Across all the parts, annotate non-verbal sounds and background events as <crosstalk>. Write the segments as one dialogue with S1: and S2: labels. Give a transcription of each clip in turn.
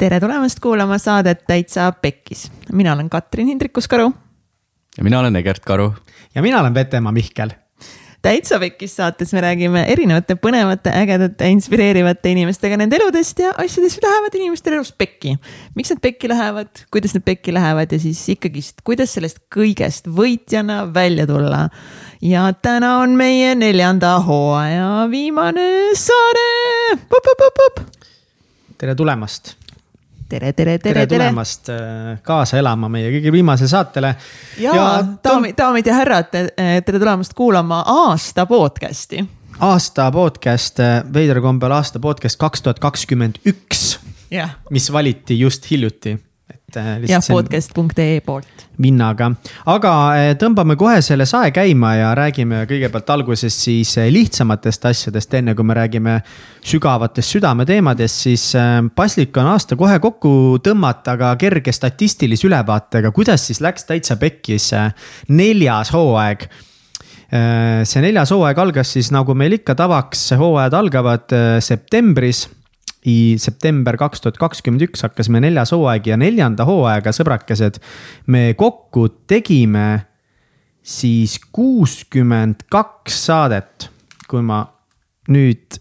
S1: tere tulemast kuulama saadet Täitsa Pekkis. mina olen Katrin Hindrikus-Karu.
S2: ja mina olen Egert Karu.
S3: ja mina olen Vetemaa Mihkel.
S1: täitsa Pekkis saates me räägime erinevate põnevate, ägedate, inspireerivate inimestega nende eludest ja asjadest, mis lähevad inimestel elus pekki. miks nad pekki lähevad, kuidas nad pekki lähevad ja siis ikkagist, kuidas sellest kõigest võitjana välja tulla. ja täna on meie neljanda hooaja viimane saade.
S3: tere tulemast
S1: tere, tere, tere,
S3: tere tulemast tere. kaasa elama meie kõige viimasele saatele.
S1: ja, ja daamid, daamid ja härrad, tere tulemast kuulama aasta podcast'i.
S3: aasta podcast, veidral kombel aasta podcast kaks tuhat kakskümmend üks. mis valiti just hiljuti.
S1: Jah, podcast.ee poolt.
S3: vinnaga, aga eh, tõmbame kohe selle sae käima ja räägime kõigepealt alguses siis eh, lihtsamatest asjadest, enne kui me räägime sügavatest südameteemadest, siis paslik on aasta kohe kokku tõmmata, aga kerge statistilise ülevaatega, kuidas siis läks täitsa pekkis neljas hooaeg. See neljas hooaeg algas siis nagu meil ikka tavaks, hooajad algavad septembris september kaks tuhat kakskümmend üks hakkasime neljas hooaeg ja neljanda hooaega, sõbrakesed, me kokku tegime siis kuuskümmend kaks saadet, kui ma nüüd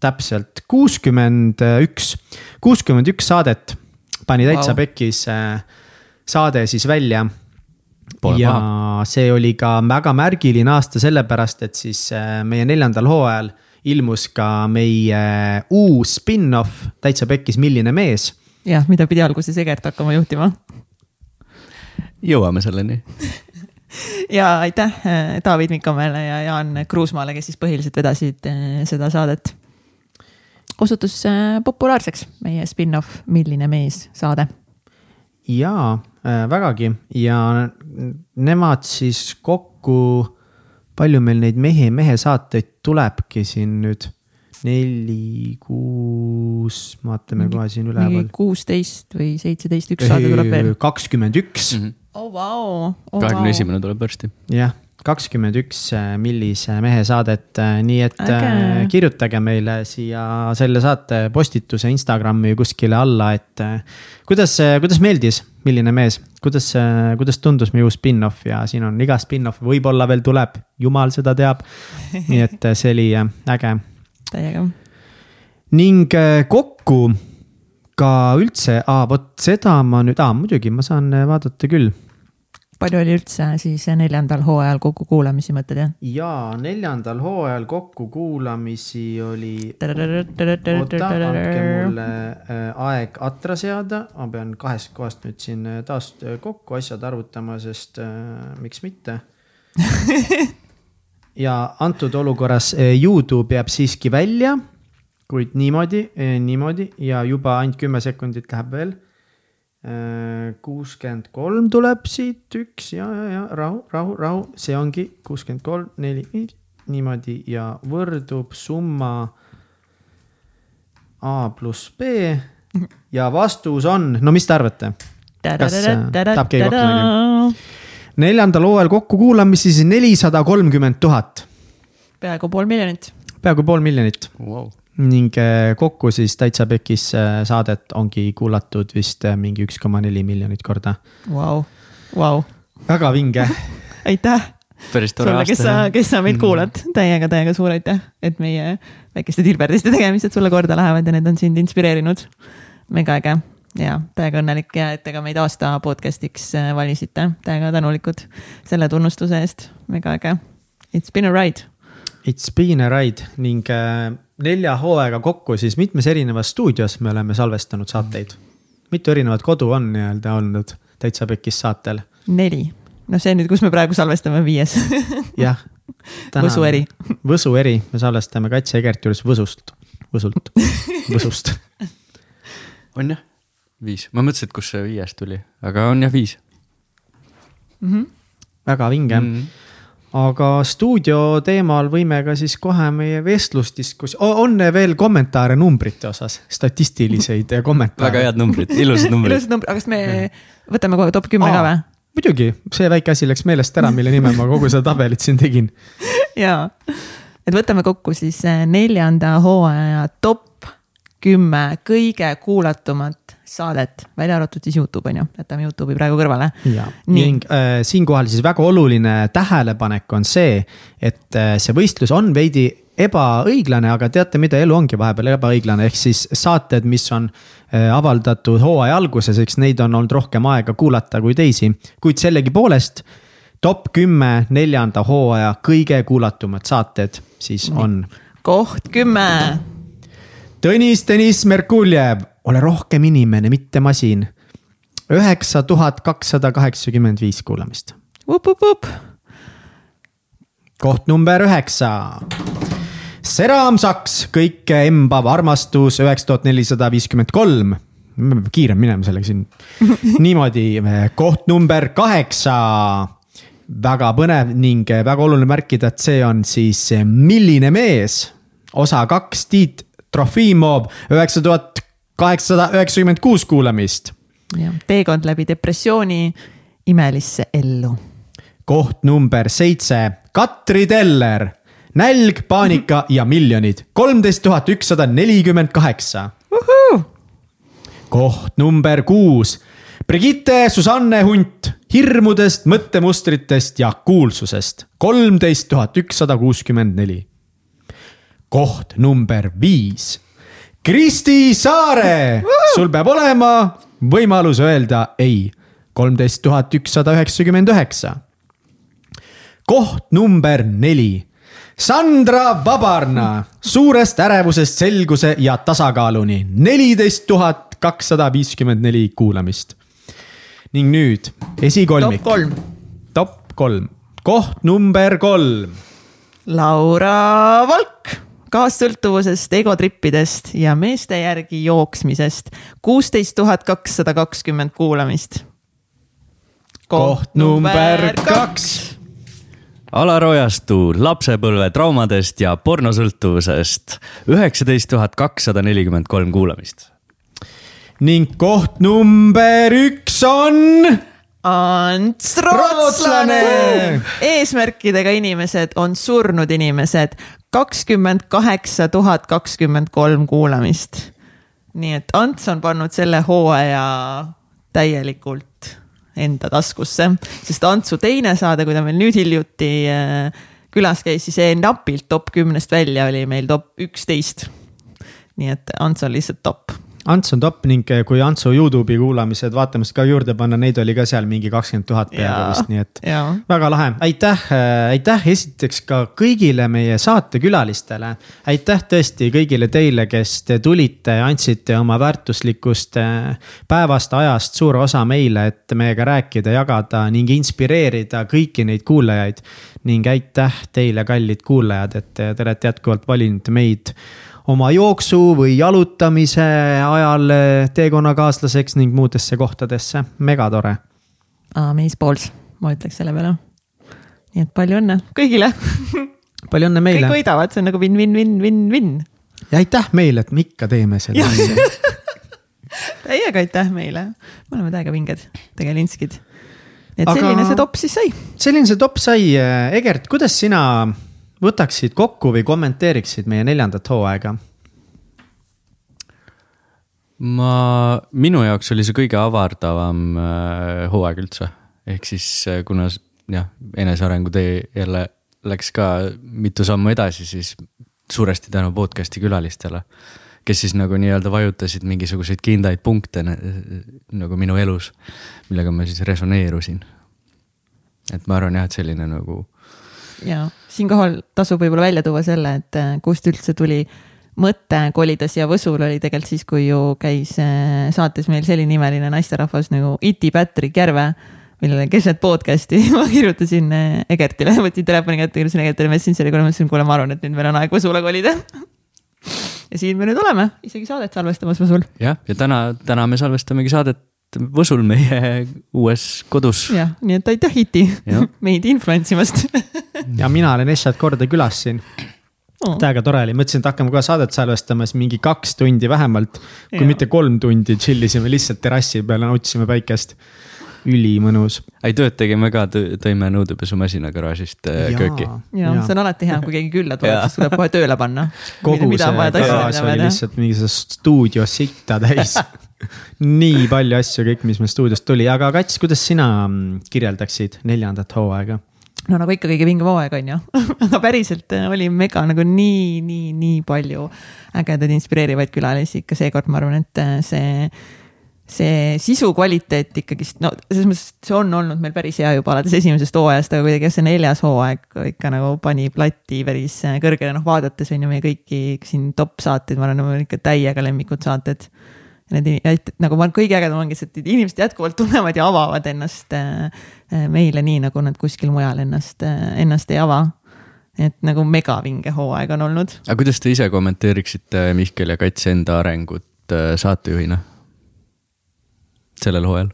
S3: täpselt kuuskümmend üks, kuuskümmend üks saadet pani täitsa wow. pekkis äh, saade siis välja. ja paha. see oli ka väga märgiline aasta, sellepärast et siis äh, meie neljandal hooajal ilmus ka meie uus spin-off Täitsa Pekkis, milline mees.
S1: jah, mida pidi alguses Egert hakkama juhtima.
S2: jõuame selleni <laughs>
S1: ja aitäh David Mikomäele ja Jaan Kruusmaale, kes siis põhiliselt vedasid eh, seda saadet. osutus populaarseks meie spin-off Milline mees saade.
S3: jaa, vägagi ja nemad siis kokku palju meil neid mehe, mehe saateid tulebki siin nüüd? neli, kuus, vaatame kohe siin üleval.
S1: kuusteist või seitseteist, üks saade tuleb veel.
S3: kakskümmend üks.
S1: Mhm. oh vau.
S2: kahekümne esimene tuleb varsti.
S3: jah kakskümmend üks äh, millise mehe saadet, äh, nii et Äge. Äh, kirjutage meile siia selle saate postituse Instagrami kuskile alla, et kuidas, kuidas meeldis, milline mees, kuidas, kuidas tundus meie uus spin-off ja siin on iga spin-off võib-olla veel tuleb, jumal seda teab. <laughs> nii et see oli äge.
S1: täiega.
S3: ning kokku ka üldse, vot seda ma nüüd, muidugi ma saan vaadata küll
S1: palju oli üldse siis neljandal hooajal kokkukuulamisi, mõtled jah?
S3: jaa, neljandal hooajal kokkukuulamisi oli. oota, andke mulle äh, aeg atra seada, ma pean kahest kohast nüüd siin äh, taas äh, kokku asjad arvutama, sest äh, miks mitte <laughs> ja antud olukorras Youtube jääb siiski välja, kuid niimoodi, niimoodi ja juba ainult kümme sekundit läheb veel kuuskümmend kolm tuleb siit üks ja, ja, ja rahu, rahu, rahu, see ongi kuuskümmend kolm, neli, viis, niimoodi ja võrdub summa A pluss B. ja vastus on, no mis te arvate? kas äh, tahab keegi rohkem midagi? neljandal hooajal kokkukuulamisi siis nelisada kolmkümmend tuhat.
S1: peaaegu pool miljonit.
S3: peaaegu pool miljonit
S2: wow
S3: ning äh, kokku siis Täitsa Pekis äh, saadet ongi kuulatud vist äh, mingi üks koma neli miljonit korda.
S1: Vau, vau.
S3: väga vinge <laughs>
S1: aitäh.
S2: päris tore
S1: aasta. kes sa, kes sa meid mm. kuulad, täiega, täiega suur aitäh, et meie väikeste tilberdiste tegemised sulle korda lähevad ja need on sind inspireerinud. mega äge ja täiega õnnelik ja et te ka meid aasta podcast'iks valisite, täiega tänulikud selle tunnustuse eest, mega äge. It's been a ride.
S3: It's been a ride ning äh, nelja hooaega kokku, siis mitmes erinevas stuudios me oleme salvestanud saateid. mitu erinevat kodu on nii-öelda olnud täitsa pekis saatel?
S1: neli, noh, see nüüd, kus me praegu salvestame, viies
S3: jah.
S1: Võsu eri.
S3: Võsu eri, me salvestame Katja Egerti juures Võsust, Võsult, Võsust <laughs>
S2: on jah, viis, ma mõtlesin, et kust see viies tuli, aga on jah viis
S3: mm. -hmm. väga vinge mm. -hmm aga stuudio teemal võime ka siis kohe meie vestlusdiskus-, on veel kommentaare numbrite osas, statistiliseid <laughs> kommentaare?
S2: väga head numbrid, ilusad numbrid
S1: ilusad numbrid, aga kas me võtame kohe top kümme ka või?
S3: muidugi, see väike asi läks meelest ära, mille nimel ma kogu seda tabelit siin tegin. <laughs>
S1: jaa, et võtame kokku siis eh, neljanda hooaja top kümme kõige kuulatumat saadet, välja arvatud siis Youtube on ju, jätame Youtube'i praegu kõrvale.
S3: ning äh, siinkohal siis väga oluline tähelepanek on see, et äh, see võistlus on veidi ebaõiglane, aga teate, mida elu ongi vahepeal ebaõiglane, ehk siis saated, mis on äh, avaldatud hooaja alguses, eks neid on olnud rohkem aega kuulata kui teisi, kuid sellegipoolest top kümme neljanda hooaja kõige kuulatumad saated siis on
S1: koht kümme,
S3: Tõnis Deniss Merkuljev, ole rohkem inimene, mitte masin. üheksa tuhat kakssada kaheksakümmend viis kuulamist. koht number üheksa. Seram Saks, kõike embav armastus, üheksa tuhat nelisada viiskümmend kolm. me peame kiirem minema sellega siin. <laughs> niimoodi, koht number kaheksa. väga põnev ning väga oluline märkida, et see on siis Milline mees, osa kaks, Tiit Trofimov, üheksa tuhat kaheksasada üheksakümmend kuus kuulamist
S1: jah, teekond läbi depressiooni imelisse ellu.
S3: koht number seitse, Katri Teller, nälg, paanika <laughs> ja miljonid, kolmteist tuhat ükssada nelikümmend kaheksa. koht number kuus, Brigitte Susanne Hunt, hirmudest, mõttemustritest ja kuulsusest, kolmteist tuhat ükssada kuuskümmend neli. koht number viis, Kristi Saare, sul peab olema võimalus öelda ei, kolmteist tuhat ükssada üheksakümmend üheksa. Koht number neli. Sandra Vabarna. Suurest ärevusest selguse ja tasakaaluni. neliteist tuhat kakssada viiskümmend neli kuulamist. ning nüüd
S1: top
S3: esikolmik,
S1: kolm,
S3: top kolm, koht number kolm.
S1: Laura Valk, kaassõltuvusest, egotrippidest ja meeste järgi jooksmisest, kuusteist tuhat kakssada kakskümmend kuulamist.
S3: koht number kaks.
S2: Alar Ojastu lapsepõlve traumadest ja pornosõltuvusest, üheksateist tuhat kakssada nelikümmend kolm kuulamist.
S3: ning koht number üks on
S1: Ants
S3: Rootslane!
S1: Eesmärkidega inimesed on surnud inimesed, kakskümmend kaheksa tuhat kakskümmend kolm kuulamist. nii et Ants on pannud selle hooaja täielikult enda taskusse, sest Antsu teine saade, kui ta meil nüüd hiljuti äh, külas käis, siis napilt top kümnest välja, oli meil top üksteist. nii et Ants on lihtsalt top
S3: Ants on top ning kui Antsu Youtube'i kuulamised vaatamist ka juurde panna, neid oli ka seal mingi kakskümmend tuhat peaaegu vist, nii et
S1: Jaa.
S3: väga lahe, aitäh, aitäh esiteks ka kõigile meie saatekülalistele. aitäh tõesti kõigile teile, kes te tulite ja andsite oma väärtuslikust eh, päevast ajast suure osa meile, et meiega rääkida, jagada ning inspireerida kõiki neid kuulajaid. ning aitäh teile, kallid kuulajad, et te olete jätkuvalt valinud meid oma jooksu või jalutamise ajal teekonnakaaslaseks ning muudesse kohtadesse, megatore.
S1: Amazeballs, ma ütleks selle peale. nii et palju õnne kõigile, <laughs>
S3: palju õnne meile
S1: kõik võidavad, see on nagu win-win-win-win-win.
S3: ja aitäh meile, et me ikka teeme seda
S1: täiega <laughs> aitäh meile, me oleme täiega vinged, tegelinskid. et
S3: Aga-
S1: selline see top siis sai.
S3: selline see top sai, Egert, kuidas sina võtaksid kokku või kommenteeriksid meie neljandat hooaega?
S2: ma, minu jaoks oli see kõige avardavam äh, hooaeg üldse. ehk siis äh, kuna jah, enesearengu tee jälle läks ka mitu sammu edasi, siis suuresti tänu podcast'i külalistele. kes siis nagu nii-öelda vajutasid mingisuguseid kindlaid punkte nagu minu elus, millega ma siis resoneerusin. et ma arvan jah, et selline nagu
S1: ja siinkohal tasub võib-olla välja tuua selle, et äh, kust üldse tuli mõte kolida siia Võsule oli tegelikult siis, kui ju käis äh, saates meil selline imeline naisterahvas nagu Iti Patrick Järve, millele keset podcast'i <laughs> ma kirjutasin äh, Egertile, võtsin telefoni kätte, kirjutasin Egertile Messengeri, kuule ma ütlesin, kuule, ma arvan, et nüüd meil on aeg Võsule kolida. ja siin me nüüd oleme, isegi saadet salvestamas Võsul.
S2: jah, ja täna, täna me salvestamegi saadet Võsul meie <laughs> uues kodus.
S1: jah, nii et aitäh, Iti
S2: Jah. <laughs>
S1: meid influentsimast
S3: ja mina olen esimest korda külas siin.
S1: oh..
S3: täiega tore oli, mõtlesin, et hakkame kohe saadet salvestama, siis mingi kaks tundi vähemalt, kui
S1: Jaa.
S3: mitte kolm tundi chill isime lihtsalt terrassi peal, nautisime päikest. ülimõnus.
S2: ei, tööd tegime ka, tõime nõudepesumasina garaažist äh, kööki.
S1: ja see on alati hea, kui keegi külla tuleb, siis tuleb kohe tööle panna.
S3: kogu
S1: mida on vaja
S3: see garaaž oli. lihtsalt mingi see stuudio sitta täis <laughs> nii palju asju kõik, mis meil stuudiost tuli, aga Kats, kuidas sina kirjeldaksid neljandat hooaega?
S1: No nagu ikka kõige pingem hooaeg on ju. <laughs> Aga päriselt äh, oli mega nagu nii, nii, nii palju ägedaid inspireerivaid külalisi ikka seekord, ma arvan, et äh, see see sisu kvaliteet ikkagist, no selles mõttes, see on olnud meil päris hea juba alates esimesest hooajast, aga kuidagi see neljas hooaeg ikka nagu pani plati päris äh, kõrgele, noh vaadates on ju meie kõiki siin top saateid, ma arvan, on ikka täiega lemmikud saated need nagu ma kõige ägedam ongi see, et inimesed jätkuvalt tunnevad ja avavad ennast äh, äh, meile nii, nagu nad kuskil mujal ennast, äh, ennast ei ava. et nagu megavinge hooaeg on olnud.
S2: aga kuidas te ise kommenteeriksite Mihkel ja Kats enda arengut saatejuhina sellel hooajal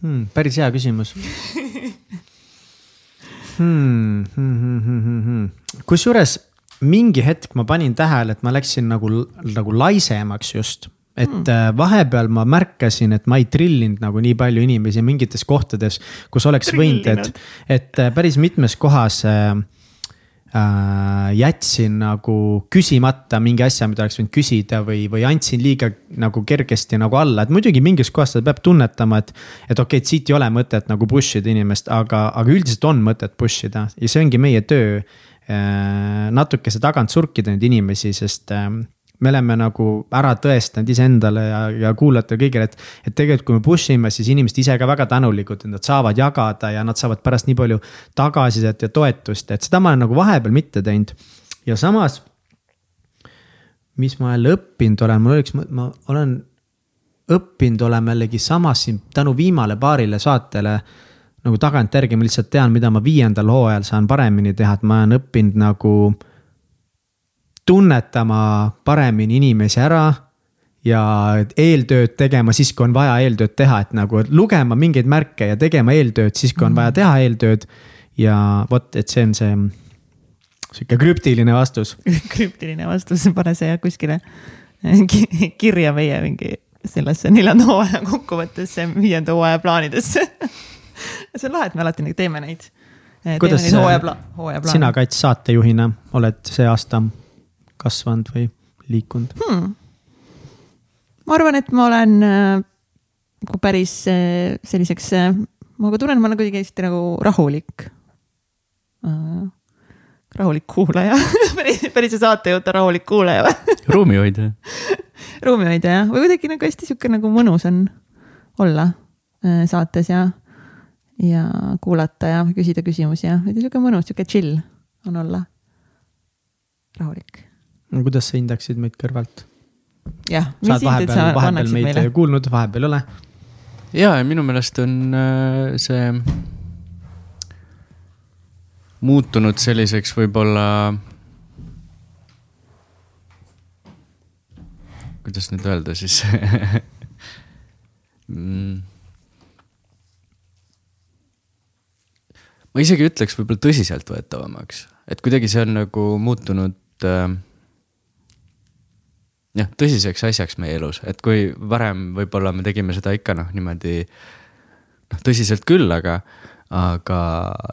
S3: hmm,? päris hea küsimus hmm,. Hmm, hmm, hmm, hmm. kusjuures mingi hetk ma panin tähele, et ma läksin nagu, nagu laisemaks just et mm. vahepeal ma märkasin, et ma ei trillinud nagu nii palju inimesi mingites kohtades, kus oleks võinud, et, et äh, päris mitmes kohas äh, äh, jätsin nagu küsimata mingi asja, mida oleks võinud küsida või, või andsin liiga nagu kergesti nagu alla, et muidugi mingis kohas ta peab tunnetama, et. et okei okay,, et siit ei ole mõtet nagu push ida inimest, aga, aga üldiselt on mõtet push ida ja see ongi meie töö äh,. natukese tagant surkida neid inimesi, sest äh, me oleme nagu ära tõestanud iseendale ja, ja kuulajatele kõigile, et. et tegelikult, kui me push ime, siis inimesed ise ka väga tänulikud, et nad saavad jagada ja nad saavad pärast nii palju tagasisidet ja toetust, et seda ma olen nagu vahepeal mitte teinud. ja samas, mis ma jälle õppinud olen, mul oleks, ma olen õppinud olema jällegi samas siin tänu viimale paarile saatele nagu tagantjärgi ma lihtsalt tean, mida ma viiendal hooajal saan paremini teha, et ma olen õppinud nagu tunnetama paremini inimesi ära ja eeltööd tegema siis, kui on vaja eeltööd teha, et nagu lugema mingeid märke ja tegema eeltööd siis, kui on vaja teha eeltööd. ja vot, et see on see sihuke krüptiline vastus <laughs>
S1: krüptiline vastus, pane see kuskile kirja meie mingi sellesse neljanda hooaja kokkuvõttesse, viienda hooaja plaanidesse <laughs> see on lahe, et me alati teeme neid.
S3: kuidas sina, Kats, saatejuhina oled see aasta kasvanud või liikunud hmm.?
S1: ma arvan, et ma olen nagu päris äh, selliseks, äh, ma ka tunnen, ma olen kuidagi hästi nagu rahulik uh,. rahulik kuulaja <laughs> päris, päris see saatejuht on rahulik kuulaja <laughs> või
S2: ruumihoidja
S1: ruumihoidja jah, või kuidagi nagu hästi sihuke nagu mõnus on olla uh, saates ja, ja kuulata ja küsida küsimusi ja sihuke mõnus, sihuke chill on olla. rahulik
S3: kuidas sa hindaksid meid kõrvalt?
S1: jah,
S3: mis hinded sa annaksid meid meile? kuulnud, vahepeal ei ole.
S2: ja, ja minu meelest on äh, see muutunud selliseks võib-olla. kuidas nüüd öelda siis <laughs> mm. ma isegi ütleks võib-olla tõsiseltvõetavamaks, et kuidagi see on nagu muutunud äh, jah, tõsiseks asjaks meie elus, et kui varem võib-olla me tegime seda ikka noh, niimoodi noh, tõsiselt küll, aga, aga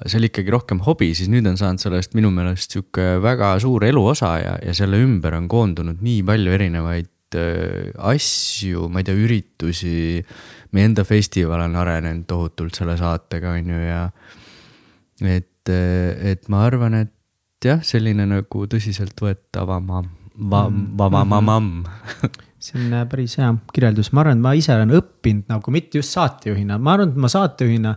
S2: see oli ikkagi rohkem hobi, siis nüüd on saanud sellest minu meelest sihuke väga suur eluosa ja, ja selle ümber on koondunud nii palju erinevaid äh, asju, ma ei tea, üritusi. meie enda festival on arenenud tohutult selle saatega, on ju, ja et, et ma arvan, et jah, selline nagu tõsiseltvõetavama va-, va-, va-, va-, mamm.
S3: see on äh, päris hea kirjeldus, ma arvan, et ma ise olen õppinud nagu mitte just saatejuhina, ma arvan, et ma saatejuhina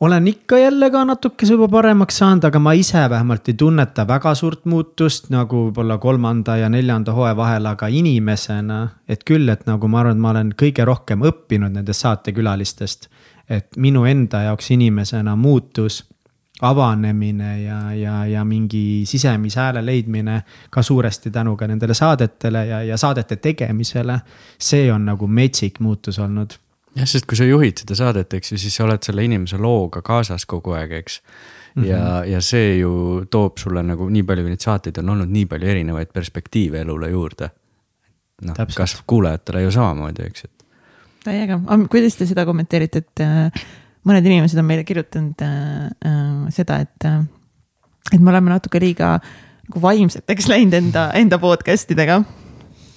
S3: olen ikka jälle ka natukese juba paremaks saanud, aga ma ise vähemalt ei tunneta väga suurt muutust nagu võib-olla kolmanda ja neljanda hooaja vahel, aga inimesena. et küll, et nagu ma arvan, et ma olen kõige rohkem õppinud nendest saatekülalistest. et minu enda jaoks inimesena muutus avanemine ja, ja, ja mingi sisemise hääle leidmine ka suuresti tänu ka nendele saadetele ja, ja saadete tegemisele. see on nagu metsik muutus olnud.
S2: jah, sest kui sa juhid seda saadet, eks ju, siis sa oled selle inimese looga kaasas kogu aeg, eks. ja mm, -hmm. ja see ju toob sulle nagu nii palju, kui neid saateid on olnud, nii palju erinevaid perspektiive elule juurde. noh, kas kuulajatele ju samamoodi, eks, et.
S1: täiega, kuidas te seda kommenteerite, et äh, mõned inimesed on meile kirjutanud äh, äh, seda, et äh,, et me oleme natuke liiga nagu vaimseteks läinud enda, enda podcast idega.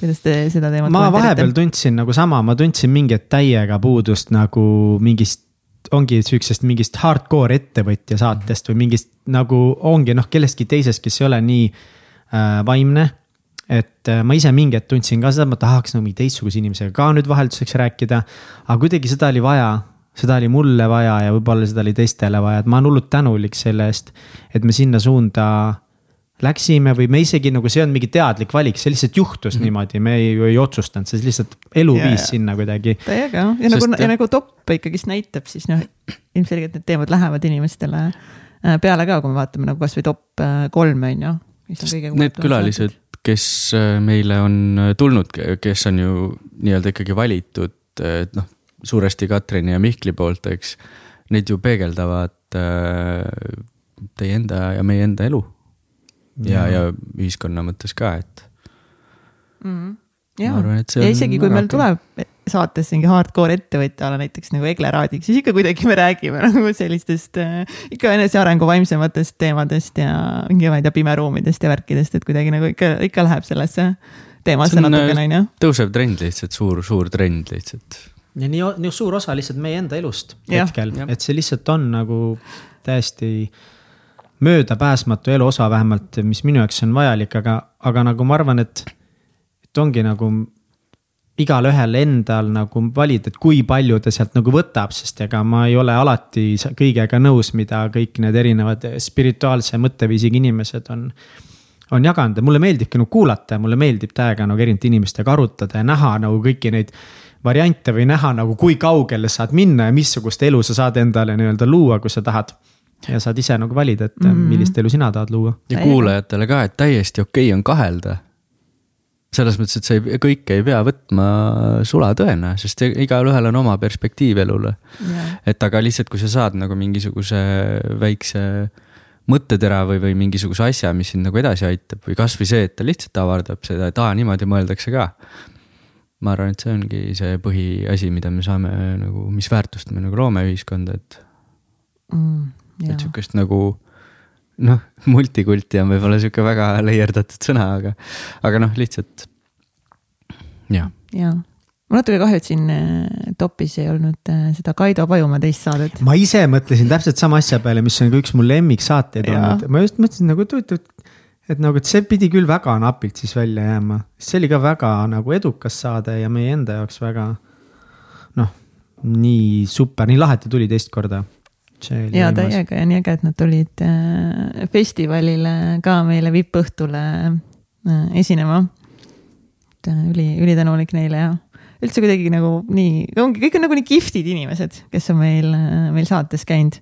S1: kuidas te seda teemat
S3: ma vahepeal tundsin nagu sama, ma tundsin mingit täiega puudust nagu mingist ongi sihukesest mingist hardcore ettevõtja saatest või mingist nagu ongi noh, kellestki teisest, kes ei ole nii äh, vaimne. et äh, ma ise mingi hetk tundsin ka seda, et ma tahaks nagu mingi teistsuguse inimesega ka nüüd vahelduseks rääkida. aga kuidagi seda oli vaja, seda oli mulle vaja ja võib-olla seda oli teistele vaja, et ma olen hullult tänulik selle eest, et me sinna suunda läksime või me isegi nagu see on mingi teadlik valik, see lihtsalt juhtus mm -hmm. niimoodi, me ei, ei otsustanud, see lihtsalt elu ja, viis ja. sinna kuidagi.
S1: täiega ja nagu Sest... nagu, ja nagu top ikkagist näitab, siis noh, ilmselgelt need teemad lähevad inimestele äh, peale ka, kui me vaatame nagu kasvõi top äh, kolm on ju.
S2: Need külalised, kes äh, meile on tulnud, kes on ju nii-öelda ikkagi valitud, et noh, suuresti Katrini ja Mihkli poolt, eks. Need ju peegeldavad teie enda ja meie enda elu ja, ja ühiskonna mõttes ka, et
S1: mm. -hmm. ja, ja isegi kui meil tuleb saates mingi hardcore ettevõtja ala näiteks nagu Egle Raadik, siis ikka kuidagi me räägime <laughs> nagu sellistest äh, ikka enesearengu vaimsematest teemadest ja mingi, ma ei tea, pimeruumidest ja värkidest, et kuidagi nagu ikka, ikka läheb sellesse teemasse natukene, on ju.
S2: tõusev trend lihtsalt, suur, suur trend lihtsalt.
S3: Ja nii, nii suur osa lihtsalt meie enda elust ja, hetkel, et see lihtsalt on nagu täiesti möödapääsmatu elu osa vähemalt, mis minu jaoks on vajalik, aga, aga nagu ma arvan, et, et ongi nagu igalühel endal nagu valida, et kui palju ta sealt nagu võtab, sest ega ma ei ole alati kõigega nõus, mida kõik need erinevad spirituaalse mõtteviisiga inimesed on, on jaganud. Ja mulle meeldibki nagu kuulata ja mulle meeldib täiega nagu erinevate inimestega arutada ja näha nagu kõiki neid variante või näha nagu, kui kaugele saad minna ja missugust elu sa saad endale nii-öelda luua, kui sa tahad ja saad ise nagu valida, et mm millist elu sina tahad luua.
S2: ja kuulajatele ka, et täiesti okei okay on kahelda. selles mõttes, et sa ei, kõike ei pea võtma sulatõena, sest igalühel on oma perspektiiv elule. et aga lihtsalt, kui sa saad nagu mingisuguse väikse mõttetera või, või mingisuguse asja, mis sind nagu edasi aitab või kasvõi see, et ta lihtsalt avardab seda, et aa, niimoodi mõeldakse ka. Ma arvan, et see ongi see põhiasi, mida me saame nagu, mis väärtust me nagu loome ühiskonda, et mm et sihukest nagu noh, multikulti on võib-olla sihuke väga leierdatud sõna, aga, aga noh, lihtsalt jah.
S1: jaa, mul natuke kahju, et siin äh, topis ei olnud äh, seda Kaido Pajumaa teist saadet.
S3: ma ise mõtlesin täpselt sama asja peale, mis on ka üks mu lemmiksaateid olnud, ma just mõtlesin nagu, et huvitav, et nagu, et see pidi küll väga napilt siis välja jääma. see oli ka väga nagu edukas saade ja meie enda jaoks väga noh, nii super, nii lahe, et ta tuli teist korda
S1: ja täiega ja nii äge, et nad tulid äh, festivalile ka meile vippõhtule äh, esinema. et äh, üli, ülitänulik neile ja üldse kuidagi nagu nii, ongi, kõik on nagu nii kihvtid inimesed, kes on meil, meil saates käinud.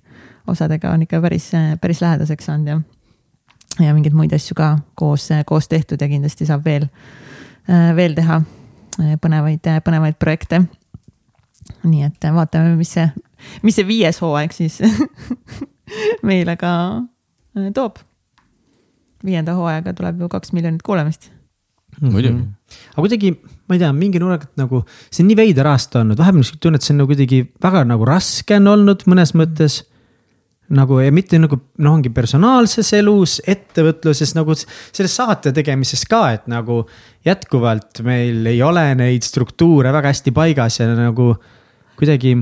S1: osadega on ikka päris, päris lähedaseks saanud ja, ja mingeid muid asju ka koos, koos tehtud ja kindlasti saab veel, veel teha põnevaid, põnevaid projekte. nii et vaatame, mis see mis see viies hooaeg siis <laughs> meile ka äh, toob. viienda hooaega tuleb ju kaks miljonit kuulamist
S2: muidugi mm. -hmm.
S3: aga kuidagi, ma ei tea, mingi nurga alt nagu, see on nii veider aasta olnud, vahepeal ma tunnen, et see on nagu kuidagi väga nagu raske on olnud mõnes mõttes. Nagu ja mitte nagu noh, ongi personaalses elus, ettevõtluses nagu selles saate tegemises ka, et nagu. jätkuvalt meil ei ole neid struktuure väga hästi paigas ja nagu kuidagi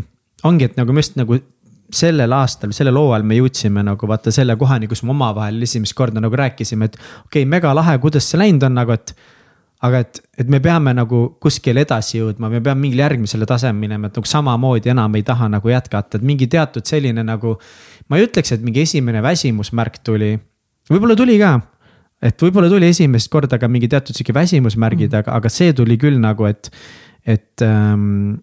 S3: ongi, et nagu me just nagu sellel aastal, sellel hooajal me jõudsime nagu vaata selle kohani, kus me omavahel esimest korda nagu rääkisime, et okei okay,, mega lahe, kuidas see läinud on nagu, et. Aga et, et me peame nagu kuskile edasi jõudma, me peame mingile järgmisele tasemele minema, et nagu samamoodi enam ei taha nagu jätkata, et mingi teatud selline nagu. ma ei ütleks, et mingi esimene väsimusmärk tuli, võib-olla tuli ka et võib-olla tuli esimest korda ka mingi teatud sihuke väsimusmärgid mm., aga, aga see tuli küll nagu, et, et ähm,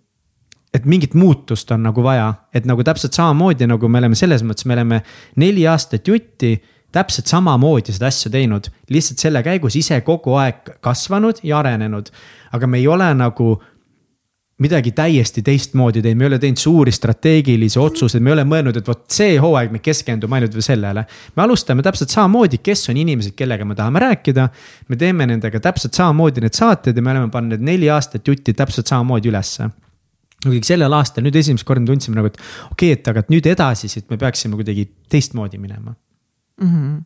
S3: et mingit muutust on nagu vaja, et nagu täpselt samamoodi nagu me oleme selles mõttes, me oleme neli aastat jutti täpselt samamoodi seda asja teinud, lihtsalt selle käigus ise kogu aeg kasvanud ja arenenud. aga me ei ole nagu midagi täiesti teistmoodi teinud, me ei ole teinud suuri strateegilisi otsuseid, me ei ole mõelnud, et vot see hooaeg me keskendume ainult sellele. me alustame täpselt samamoodi, kes on inimesed, kellega me tahame rääkida. me teeme nendega täpselt samamoodi need saated ja me oleme pannud need neli aastat jutti täpselt samamoodi ülesse muidugi sellel aastal nüüd esimest korda tundsime nagu, et okei okay,, et aga et nüüd edasi siit me peaksime kuidagi teistmoodi minema
S1: mm. -hmm.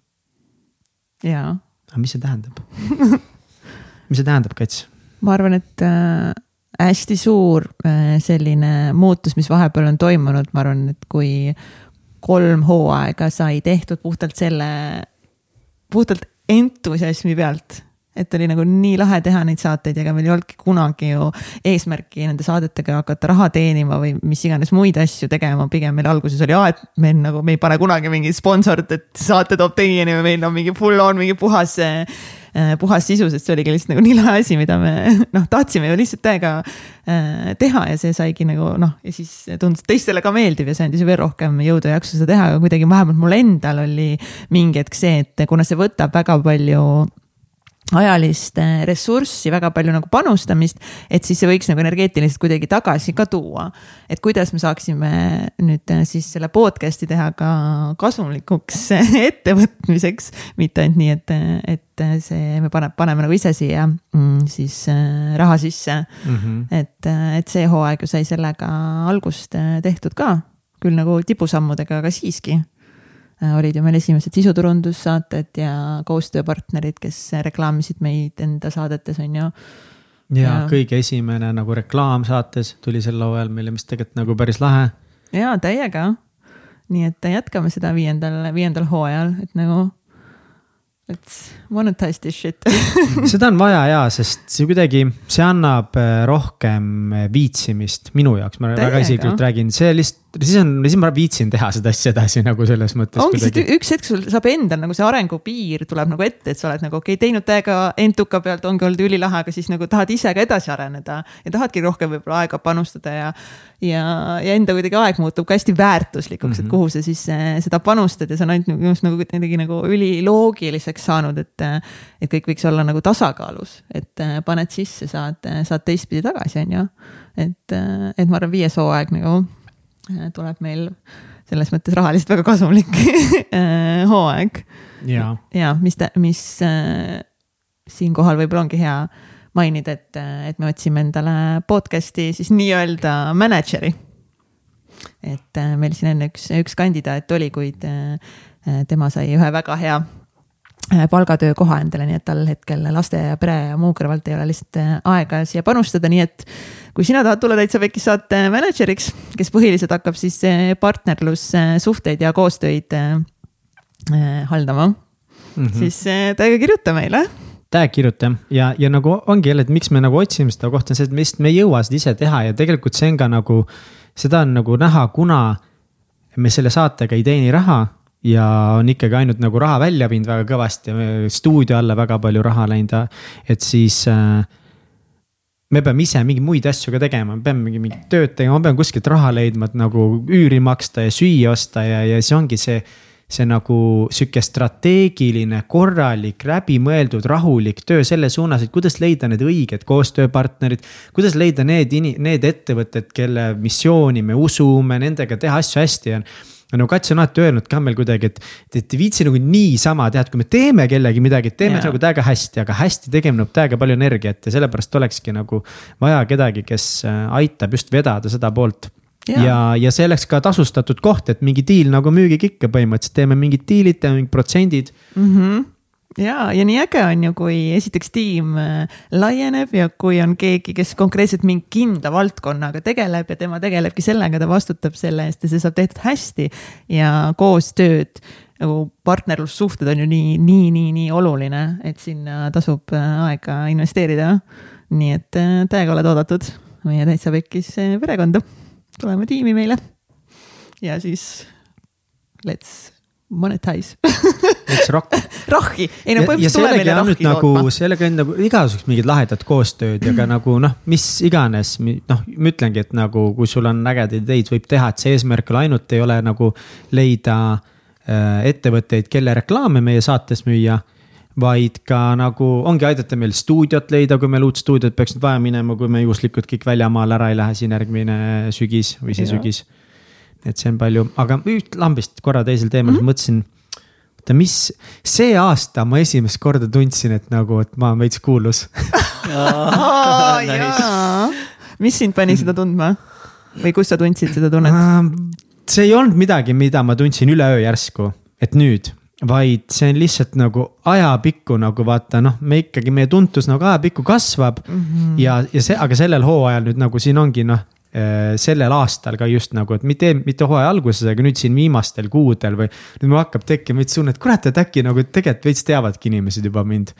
S1: jaa.
S3: aga mis see tähendab mis see tähendab, Kats?
S1: ma arvan, et äh, hästi suur äh, selline muutus, mis vahepeal on toimunud, ma arvan, et kui kolm hooaega sai tehtud puhtalt selle, puhtalt entusiasmi pealt et oli nagu nii lahe teha neid saateid ja ega meil ei olnudki kunagi ju eesmärki nende saadetega hakata raha teenima või mis iganes muid asju tegema, pigem meil alguses oli, et meil nagu, me ei pane kunagi mingit sponsorit, et saate toob teieni või meil on mingi full on mingi puhas äh, puhas sisu, sest see oligi lihtsalt nagu nii lahe asi, mida me <laughs> noh, tahtsime ju lihtsalt täiega äh, teha ja see saigi nagu noh, ja siis tundus teistele ka meeldiv ja see andis veel rohkem jõudu ja jaksu seda teha, aga kuidagi vähemalt mul endal oli mingi hetk see, et kuna see võtab väga palju ajalist eh, ressurssi, väga palju nagu panustamist, et siis see võiks nagu energeetiliselt kuidagi tagasi ka tuua. et kuidas me saaksime nüüd eh, siis selle podcast'i teha ka kasumlikuks <laughs> ettevõtmiseks, mitte ainult nii, et, et see, me paneme, paneme nagu ise siia mm, siis eh, raha sisse mm. -hmm. et, et see hooaeg ju sai sellega algust tehtud ka, küll nagu tipusammudega, aga siiski olid ju meil esimesed sisuturundussaated ja koostööpartnerid, kes reklaamisid meid enda saadetes, on ju.
S3: ja, ja kõige esimene nagu reklaam saates tuli sel hooajal meile, mis tegelikult nagu päris lahe.
S1: ja täiega. nii et jätkame seda viiendal, viiendal hooajal, et nagu let's monetize this shit <laughs>
S3: seda on vaja ja, sest see kuidagi, see annab äh, rohkem äh, viitsimist minu jaoks, ma Täiega. väga isiklikult räägin, see lihtsalt, siis on, siis ma viitsin teha seda asja edasi nagu selles mõttes.
S1: ongi, sest üks hetk sul saab endal nagu see arengupiir tuleb nagu ette, et sa oled nagu okei okay,, teinud täiega entuka pealt, ongi olnud ülilahe, aga siis nagu tahad ise ka edasi areneda ja tahadki rohkem võib-olla aega panustada ja ja, ja enda kuidagi aeg muutub ka hästi väärtuslikuks mm, -hmm. et mhm. kuhu sa siis äh, seda panustad ja see on ainult minu arust nagu kuidagi nagu üliloogiliseks saanud, et. Et kõik võiks olla nagu tasakaalus, et äh, paned sisse, saad, saad teistpidi tagasi, on ju. et, äh, et ma arvan, viies hooaeg nagu tuleb meil selles mõttes rahaliselt väga kasumlik <laughs> hooaeg.
S3: ja,
S1: ja mis, mis siinkohal võib-olla ongi hea mainida, et, et me otsime endale podcast'i siis nii-öelda mänedžeri. et äh, meil siin enne üks, üks kandidaat oli, kuid äh, tema sai ühe väga hea äh, palgatöökoha endale, nii et tal hetkel laste ja pere ja muu kõrvalt ei ole lihtsalt aega siia panustada, nii et kui sina tahad tulla täitsa pekis saate mänedžeriks, kes põhiliselt hakkab siis partnerlussuhteid ja koostöid haldama mm, -hmm. siis täiega kirjuta meile
S3: tag kirjuta ja, ja nagu ongi jälle, et miks me nagu otsime seda kohta, on see, et me lihtsalt, me ei jõua seda ise teha ja tegelikult see on ka nagu. seda on nagu näha, kuna me selle saatega ei teeni raha ja on ikkagi ainult nagu raha välja viinud väga kõvasti, stuudio alla väga palju raha läinud, et siis äh, me peame ise mingeid muid asju ka tegema, me peame mingi, mingit tööd tegema, ma pean kuskilt raha leidma, et nagu üüri maksta ja süüa osta ja, ja see ongi see see nagu sihuke strateegiline, korralik, läbimõeldud, rahulik töö selle suunas, et kuidas leida need õiged koostööpartnerid. kuidas leida need, need ettevõtted, kelle missiooni me usume, nendega teha asju hästi ja no Kats on alati öelnud ka meil kuidagi, et, et ei viitsi nagu niisama teha, et kui me teeme kellegi midagi, teeme yeah. nagu täiega hästi, aga hästi tegemine nõuab täiega palju energiat ja sellepärast olekski nagu vaja kedagi, kes äh, aitab just vedada seda poolt ja, ja, ja see oleks ka tasustatud koht, et mingi diil nagu müügikikke põhimõtteliselt teeme mingid diilid, teeme mingid protsendid
S1: mm. -hmm ja, ja nii äge on ju, kui esiteks tiim äh, laieneb ja kui on keegi, kes konkreetselt mingi kindla valdkonnaga tegeleb ja tema tegelebki sellega, ta vastutab selle eest ja see saab tehtud hästi. ja koostööd nagu partnerlussuhted on ju nii, nii, nii, nii oluline, et sinna tasub äh, aega investeerida. nii et äh, täiega oled oodatud meie täitsa pekkis perekonda tulema tiimi meile. ja siis let's monetize
S3: Let's rock <laughs>
S1: rohki, ei no põhimõtteliselt tuleb meile rohki
S3: nagu, sellega on nagu igasugused mingid lahedad koostööd ja ka nagu noh, mis iganes, noh, ma ütlengi, et nagu kui sul on ägedaid ideid, võib teha, et see eesmärk ainult ei ole nagu leida äh, ettevõtteid, kelle reklaame meie saates müüa vaid ka nagu ongi aidata meil stuudiot leida, kui meil uut stuudiot peaks nüüd vaja minema, kui me juhuslikult kõik väljamaale ära ei lähe siin järgmine sügis või see ja. sügis. Et see on palju, aga üht lambist korra teisel teemal mm -hmm. mõtlesin. oota, mis, see aasta ma esimest korda tundsin, et nagu, et ma olen veits kuulus <laughs>
S1: mis sind pani seda tundma või kus sa tundsid seda tunnet?
S3: see ei olnud midagi, mida ma tundsin üleöö järsku, et nüüd vaid see on lihtsalt nagu ajapikku nagu vaata noh, me ikkagi, meie tuntus nagu ajapikku kasvab mm. -hmm. ja, ja see, aga sellel hooajal nüüd nagu siin ongi noh sellel aastal ka just nagu, et mitte, mitte hooaja alguses, aga nüüd siin viimastel kuudel või. nüüd mul hakkab tekkima veits tunne, et kurat, et äkki nagu tegelikult veits teavadki inimesed juba mind.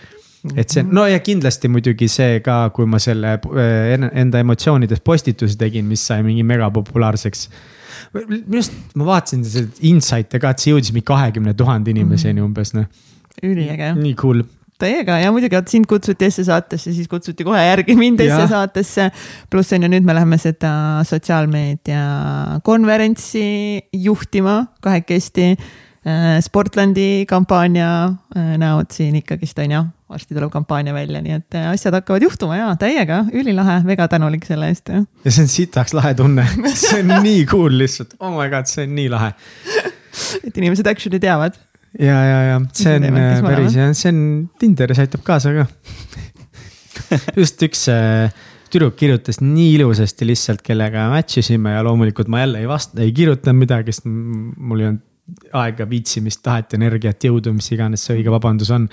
S3: et see, no ja kindlasti muidugi see ka, kui ma selle äh, enda emotsioonides postituse tegin, mis sai mingi megapopulaarseks minu arust ma vaatasin seda insight'e ka, et see jõudis mingi kahekümne tuhande inimeseni mm. umbes noh.
S1: üliäge.
S3: nii cool
S1: täiega ja muidugi, et sind kutsuti Esse saatesse, siis kutsuti kohe järgi mind Esse saatesse. pluss on ju, nüüd me läheme seda sotsiaalmeedia konverentsi juhtima kahekesti. Äh, Sportlandi kampaania äh, näod siin ikkagist on ju varsti tuleb kampaania välja, nii et äh, asjad hakkavad juhtuma ja täiega, ülilahe, väga tänulik selle eest.
S3: ja see on sitaks lahe tunne, <laughs> see on nii cool lihtsalt, oh my god, see on nii lahe.
S1: et inimesed actually teavad.
S3: Ja, ja, ja. See on äh, päris jah, see on, Tinderis aitab kaasa ka. <laughs> Just üks äh, tüdruk kirjutas nii ilusasti lihtsalt, kellega match isime ja loomulikult ma jälle ei vasta, ei kirjutanud midagi, sest mul ei olnud aega, viitsimist, tahet, energiat, jõudu, mis iganes see õige vabandus on.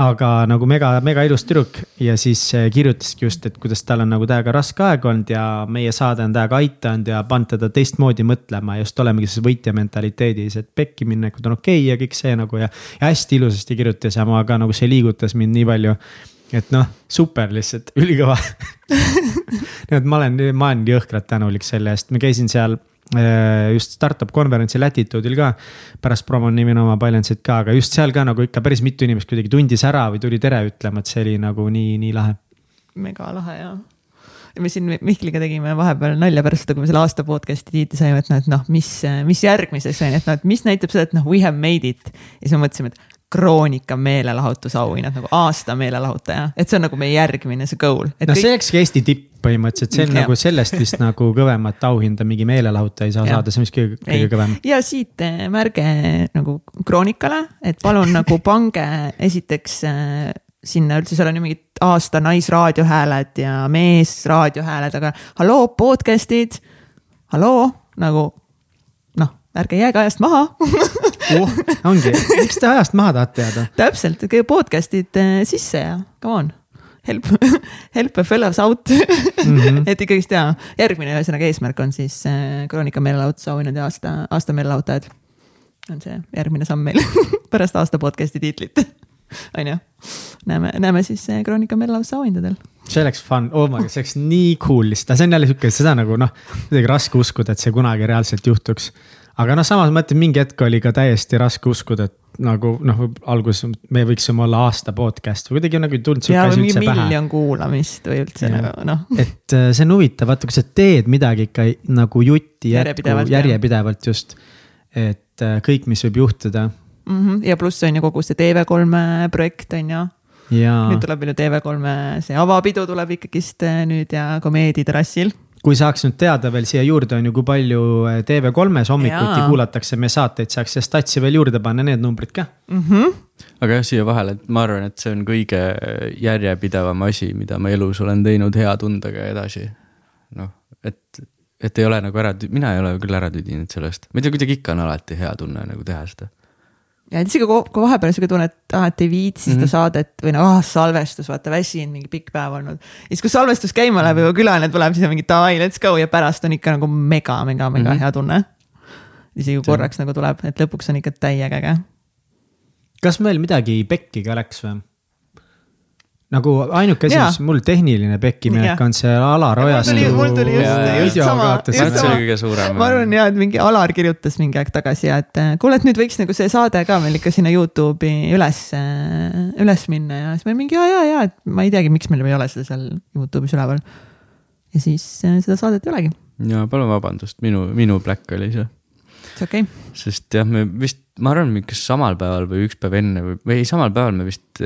S3: aga nagu mega, mega ilus tüdruk ja siis eh, kirjutaski just, et kuidas tal on nagu täiega raske aeg olnud ja meie saade on täiega aidanud ja pannud teda teistmoodi mõtlema just olemegi selles võitja mentaliteedis, et pekki minekud on okei okay ja kõik see nagu ja. ja hästi ilusasti kirjutas ja ma ka nagu see liigutas mind nii palju et noh, super lihtsalt, ülikõva <laughs> nii et ma olen, ma olen jõhkralt tänulik selle eest, ma käisin seal just startup konverentsi Latitude'il ka. pärast promon nimi oma Balance'it ka, aga just seal ka nagu ikka päris mitu inimest kuidagi tundis ära või tuli tere ütlema, et see oli nagu nii, nii lahe.
S1: mega lahe ja me siin Mihkliga tegime vahepeal nalja pärast seda, kui me selle aasta podcast'i tiitli saime, et noh, et noh, mis, mis järgmiseks on ju, et noh, et mis näitab seda, et noh, we have made it. ja siis me mõtlesime, et kroonika meelelahutusauhinnad nagu aasta meelelahutaja, et see on nagu meie järgmine see goal.
S3: no kõik... see olekski Eesti tipp põhimõtteliselt, see on nagu sellest vist nagu kõvemat auhinda mingi meelelahutaja ei saa ja. saada, see on vist kõige, kõige kõvem.
S1: ja siit eh, märge nagu kroonikale, et palun nagu pange esiteks eh, sinna üldse, seal on ju mingid aasta naisraadiohääled ja meesraadiohääled, aga halloo, podcast'id, halloo, nagu noh, ärge jääge ajast maha <laughs>
S3: oh, ongi, miks te ajast maha tahate jääda?
S1: täpselt, podcast'id eh, sisse ja come on help, <laughs> help a fellows out mm. -hmm. et ikkagist jaa, järgmine ühesõnaga eesmärk on siis äh, Kroonika meelelahutusauhinnad ja aasta, aasta meelelahutajad. on see järgmine samm meil <laughs> pärast aasta podcast'i tiitlit <laughs> on ju, näeme, näeme siis äh, Kroonika meelelahutusauhindadel.
S3: see oleks fun, oh my god, see oleks nii cool lihtsalt, see on jälle sihuke, seda nagu noh, kuidagi raske uskuda, et see kunagi reaalselt juhtuks aga noh, samas ma ütlen, mingi hetk oli ka täiesti raske uskuda, et nagu noh, alguses me võiksime olla aasta podcast või kuidagi nagu ei tulnud sihuke
S1: asi üldse pähe. miljon kuulamist või üldse ja. nagu noh.
S3: et äh, see on huvitav, vaata, kui sa teed midagi ikka nagu jutti jätku järjepidevalt just. et äh, kõik, mis võib juhtuda
S1: mm. -hmm. ja pluss on ju kogu see TV3 projekt on ju ja nüüd tuleb veel ju TV3 see avapidu tuleb ikkagist äh, nüüd ja Komeediterrassil
S3: kui saaks nüüd teada veel siia juurde, on ju, kui palju eh, TV3-s hommikuti Jaa. kuulatakse meie saateid, saaks siia statsi veel juurde panna need numbrid ka
S1: mm. -hmm.
S2: aga jah, siia vahele, et ma arvan, et see on kõige järjepidevam asi, mida ma elus olen teinud hea tundega edasi. noh, et, et ei ole nagu ära, mina ei ole küll ära tüdinud sellest, ma ei tea, kuidagi ikka on alati hea tunne nagu teha seda
S1: ja isegi kui, vahepeal sihuke tunne, et ah, et ei viitsi mm -hmm. seda saadet või noh ah,, salvestus, vaata väsinud, mingi pikk päev olnud. ja siis, kui salvestus käima läheb ja külaline tuleb, siis on mingi davai, let's go ja pärast on ikka nagu mega, mega, mega mm -hmm. hea tunne. isegi kui korraks nagu tuleb, et lõpuks on ikka täiega äge.
S3: kas meil midagi pekki ka läks või? Nagu ainuke asi, mis mul tehniline pekkiminek on see Alar Ojastu.
S1: mul tuli just, just sama, just
S2: sama.
S1: ma arvan ja, et mingi Alar kirjutas mingi aeg tagasi ja et äh, kuule, et nüüd võiks nagu see saade ka meil ikka sinna Youtube'i üles, äh, üles minna ja siis me mingi ja, ja, ja, et ma ei teagi, miks meil ei ole seda seal Youtube'is üleval. ja siis äh, seda saadet ei olegi.
S2: ja palun vabandust, minu, minu black oli see.
S1: see okei okay..
S2: sest jah, me vist, ma arvan, kas samal päeval või üks päev enne või, või samal päeval me vist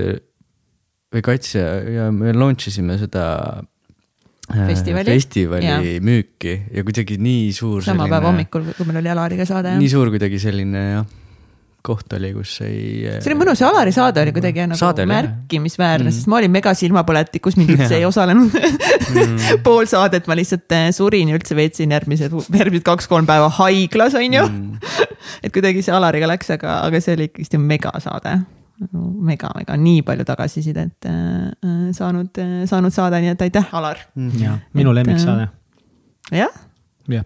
S2: või Kaitse ja me launch isime seda
S1: äh, festivali,
S2: festivali ja. müüki ja kuidagi nii suur.
S1: sama päeva hommikul, kui meil oli Alariga saade.
S2: nii suur kuidagi selline jah, koht oli, kus ei.
S1: see oli mõnus ja Alari saade oli kuidagi nagu
S2: Saade
S1: märkimisväärne mm., sest ma olin mega silmapõletikus, mind üldse ei osalenud
S2: Mm. <laughs>
S1: pool saadet ma lihtsalt eh, surin ja üldse veetsin järgmised, järgmised kaks-kolm päeva haiglas, on ju
S2: Mm. <laughs>
S1: et kuidagi see Alariga läks, aga, aga see oli ikkagist megasaade. Mega, mega, nii palju tagasisidet äh, saanud, saanud saade, nii et aitäh, Alar.
S3: ja minu lemmiksaade.
S1: jah,
S3: jah,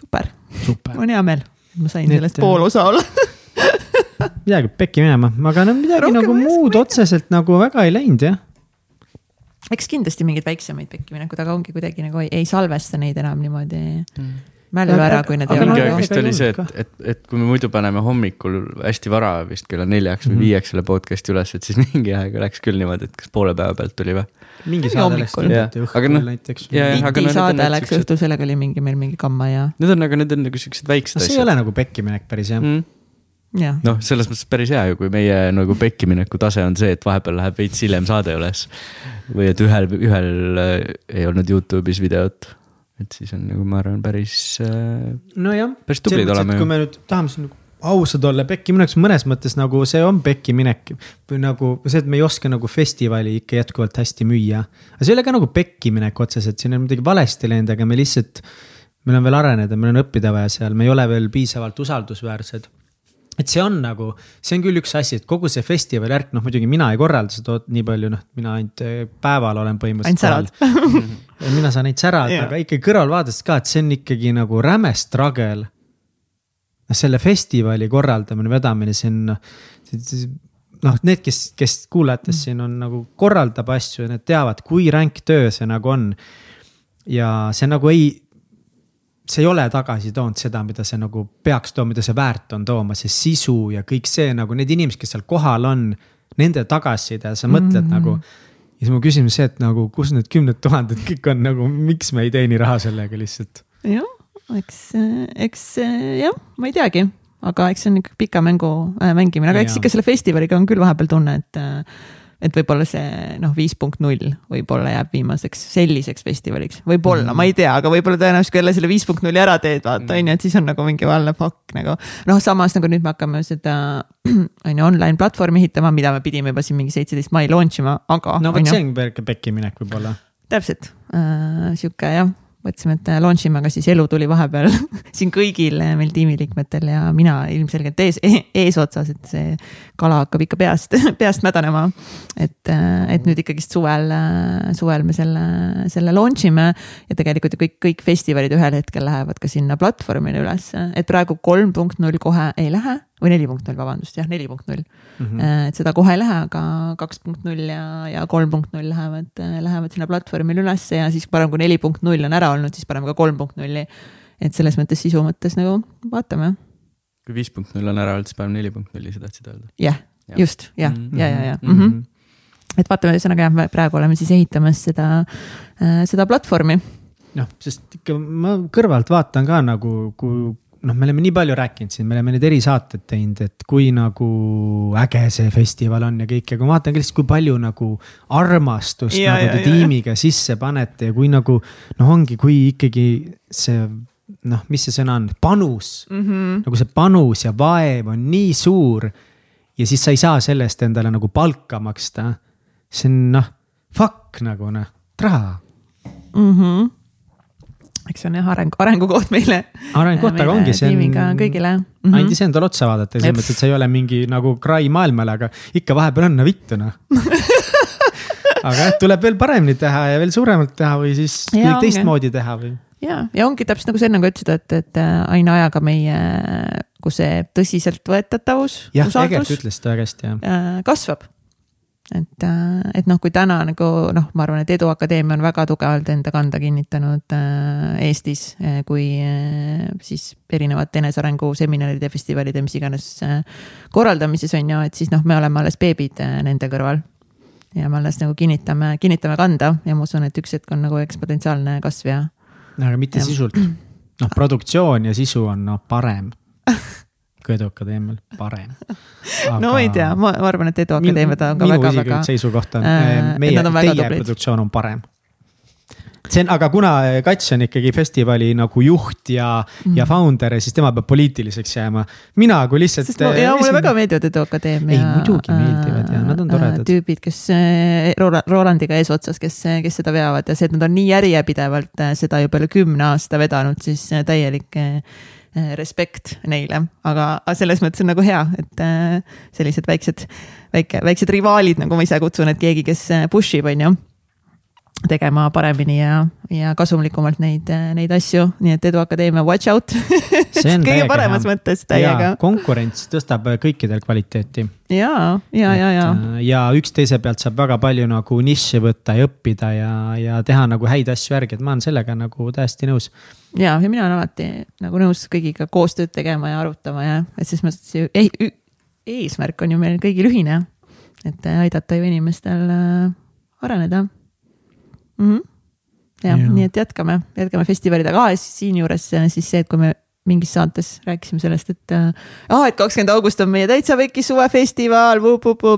S1: super,
S3: super.
S1: on hea meel, et ma sain
S3: Nii et,
S1: sellest
S3: äh,
S1: pool osa olla <laughs>
S3: midagi pekki minema, aga no midagi
S1: Rohkem
S3: nagu muud otseselt nagu väga ei läinud jah.
S1: eks kindlasti mingeid väiksemaid pekkiminekud, aga ongi kuidagi nagu ei, ei salvesta neid enam niimoodi
S2: Mm.
S1: Mällu
S3: Aga-
S1: ära, kui need
S3: aga
S1: ei
S2: mingi
S1: ole
S3: jah,
S2: aeg vist oli see, et, et, et kui me muidu paneme hommikul hästi vara vist kella neljaks või
S3: Mhm.
S2: viieks selle podcast'i üles, et siis <laughs> mingi aeg läks küll niimoodi, et kas poole päeva pealt tuli või?
S3: mingi
S1: Mingi
S3: saade läks õhtul
S2: noh,
S3: näiteks.
S2: on
S1: saade läks
S2: siuksed-
S1: õhtul, sellega oli mingi meil mingi kamma ja,
S2: Need on, aga need on nagu siuksed väiksed
S3: no see ei
S2: asjad
S3: ole nagu pekkiminek päris jah.
S2: mm..
S1: jah.
S2: noh, selles mõttes päris hea ju, kui meie nagu pekkimineku tase on see, et vahepeal läheb veits hiljem saade üles. või et ühel, ühel äh, ei olnud Youtube'is videot. Et siis on nagu ma arvan, päris äh,,
S3: nojah.
S2: Päris tublid oleme
S3: kui me nüüd tahame siin nagu ausad olla, pekkiminek mõnes mõttes nagu see on pekkiminek või nagu see, et me ei oska nagu festivali ikka jätkuvalt hästi müüa. aga see ei ole ka nagu pekkiminek otseselt, siin on midagi valesti läinud, aga me lihtsalt, meil on veel areneda, meil on õppida vaja seal, me ei ole veel piisavalt usaldusväärsed et see on nagu, see on küll üks asi, et kogu see festivali värk, noh muidugi mina ei korralda seda nii palju, noh, mina ainult eh, päeval olen
S1: ainult
S3: põhimõtteliselt.
S1: särad. <laughs>
S3: mina saan neid särada
S1: Jaa.
S3: aga ikkagi kõrvalvaadest ka, et see on ikkagi nagu räme struggle. noh, selle festivali korraldamine, vedamine, see on noh, need, kes, kes kuulajatest siin on nagu korraldab asju ja need teavad, kui ränk töö see nagu on. ja see nagu ei, see ei ole tagasi toonud seda, mida see nagu peaks tooma, mida see väärt on tooma, see sisu ja kõik see nagu need inimesed, kes seal kohal on, nende tagasiside, sa mõtled mm -hmm. nagu. Ja siis mu küsimus see, et nagu kus need kümned tuhanded kõik on nagu, miks me ei teeni raha sellega lihtsalt.
S1: jah, eks, eks jah, ma ei teagi, aga eks see on ikka pika mängu äh, mängimine, aga eks
S3: Jaa.
S1: ikka selle festivaliga on küll vahepeal tunne, et äh, et võib-olla see noh, viis punkt null võib-olla jääb viimaseks selliseks festivaliks, võib-olla mm, ma ei tea, aga võib-olla tõenäoliselt kui jälle selle viis punkt nulli ära teed, vaata on ju, et siis on nagu mingi valla fuck nagu. noh, samas nagu nüüd me hakkame seda <clears throat> on ju online platvormi ehitama, mida me pidime juba siin mingi seitseteist mai launch ima, aga
S3: no vot, see on väike pekkiminek võib-olla.
S1: täpselt. Äh,, sihuke jah, mõtlesime, et äh, launch ime, aga siis elu tuli vahepeal <laughs> siin kõigil äh, meil tiimiliikmetel ja mina ilmselgelt ees, eesotsas, et see kala hakkab ikka peast, <laughs> peast mädanema. et, et nüüd ikkagist suvel, suvel me selle, selle launch ime ja tegelikult ju kõik, kõik festivalid ühel hetkel lähevad ka sinna platvormile ülesse, et praegu kolm punkt null kohe ei lähe või neli punkt null, vabandust, jah, neli punkt null.
S3: Mhm.
S1: et seda kohe ei lähe, aga kaks punkt null ja, ja kolm punkt null lähevad, lähevad sinna platvormile ülesse ja siis parem, kui neli punkt null on ära olnud, siis paneme ka kolm punkt nulli. et selles mõttes sisu mõttes nagu vaatame,
S2: kui viis punkt null on ära olnud, siis paneme neli punkt nulli, sa tahtsid öelda?
S1: jah,
S2: Jah.
S1: just, jah,
S2: Mhm.
S1: ja, ja, ja
S3: Mhm.
S1: mm. -hmm. et vaatame, ühesõnaga jah, me praegu oleme siis ehitamas seda, seda platvormi.
S3: noh, sest ikka ma kõrvalt vaatan ka nagu, kui noh, me oleme nii palju rääkinud siin, me oleme neid erisaateid teinud, et kui nagu äge see festival on ja kõik ja kui ma vaatan ka lihtsalt, kui palju nagu armastust
S1: Ja,
S3: ja, nagu
S1: ja,
S3: te
S1: ja,
S3: tiimiga sisse panete ja kui nagu noh, ongi, kui ikkagi see noh, mis see sõna on, panus
S1: Mm -hmm.
S3: nagu see panus ja vaev on nii suur ja siis sa ei saa selle eest endale nagu palka maksta. see on noh, fuck nagu noh, raha
S1: Mm -hmm. Eks see on jah areng, arengukoht meile.
S3: arengukoht, aga ongi, see on,
S1: kõigile mm.
S3: andis
S1: -hmm.
S3: endale otsa vaadata, selles mõttes, et see ei ole mingi nagu cry maailmale, aga ikka vahepeal on vittu noh. <laughs> aga jah, tuleb veel paremini teha ja veel suuremalt teha või siis
S1: ongi.
S3: teistmoodi teha või.
S1: ja, ja ongi täpselt nagu sa enne ka ütlesid, et, et äh, aina ajaga meie, kus see tõsiseltvõetatavus,
S3: jah,
S1: usaldus
S3: ütles ta väga hästi jah.
S1: äh, kasvab. et, et noh, kui täna nagu noh, ma arvan, et Edu Akadeemia on väga tugevalt enda kanda kinnitanud äh, Eestis, kui äh, siis erinevate enesearengu seminaride, festivalide, mis iganes äh, korraldamises on ju, et siis noh, me oleme alles beebid äh, nende kõrval. ja me alles nagu kinnitame, kinnitame kanda ja ma usun, et üks hetk on nagu eksponentsiaalne kasv ja
S3: aga mitte
S1: Jah.
S3: sisult. noh, produktsioon ja sisu on noh parem. Kui Edu Akadeemial, parem. <laughs>
S1: no ma ei tea, ma arvan, et Edu Akadeemia ta on ka väga-väga
S3: isiklik seisukoht on
S1: äh,, et
S3: meie
S1: väga
S3: teie
S1: tublid.
S3: produktsioon on parem. see on, aga kuna Kats on ikkagi festivali nagu juht ja mm., ja founder, siis tema peab poliitiliseks jääma. mina kui lihtsalt.
S1: sest ma, ja mulle väga meeldivad Edu Akadeemia.
S3: ei, muidugi meeldivad ja nad on toredad.
S1: tüübid, kes Rolandiga eesotsas, kes, kes seda veavad ja see, et nad on nii järjepidevalt seda juba üle kümne aasta vedanud, siis täielik respekt neile, aga, selles mõttes on nagu hea, et sellised väiksed, väike, väiksed rivaalid, nagu ma ise kutsun, et keegi, kes push ib, on ju tegema paremini ja, ja kasumlikumalt neid, neid asju, nii et Edu Akadeemia watch out <laughs> kõige paremas hea. mõttes täiega.
S3: konkurents tõstab kõikidel kvaliteeti.
S1: ja, ja, ja, ja.
S3: ja üksteise pealt saab väga palju nagu nišši võtta ja õppida ja, ja teha nagu häid asju järgi, et ma olen sellega nagu täiesti nõus.
S1: ja, ja mina olen alati nagu nõus kõigiga koostööd tegema ja arutama ja, et selles mõttes ei, eesmärk on ju meil kõigil ühine, et aidata ju inimestel äh, areneda mm. -hmm. jah ja., nii et jätkame, jätkame festivalidega ah,, siinjuures siis see, et kui me mingis saates rääkisime sellest, et äh,, et kakskümmend august on meie täitsa pekki suvefestival,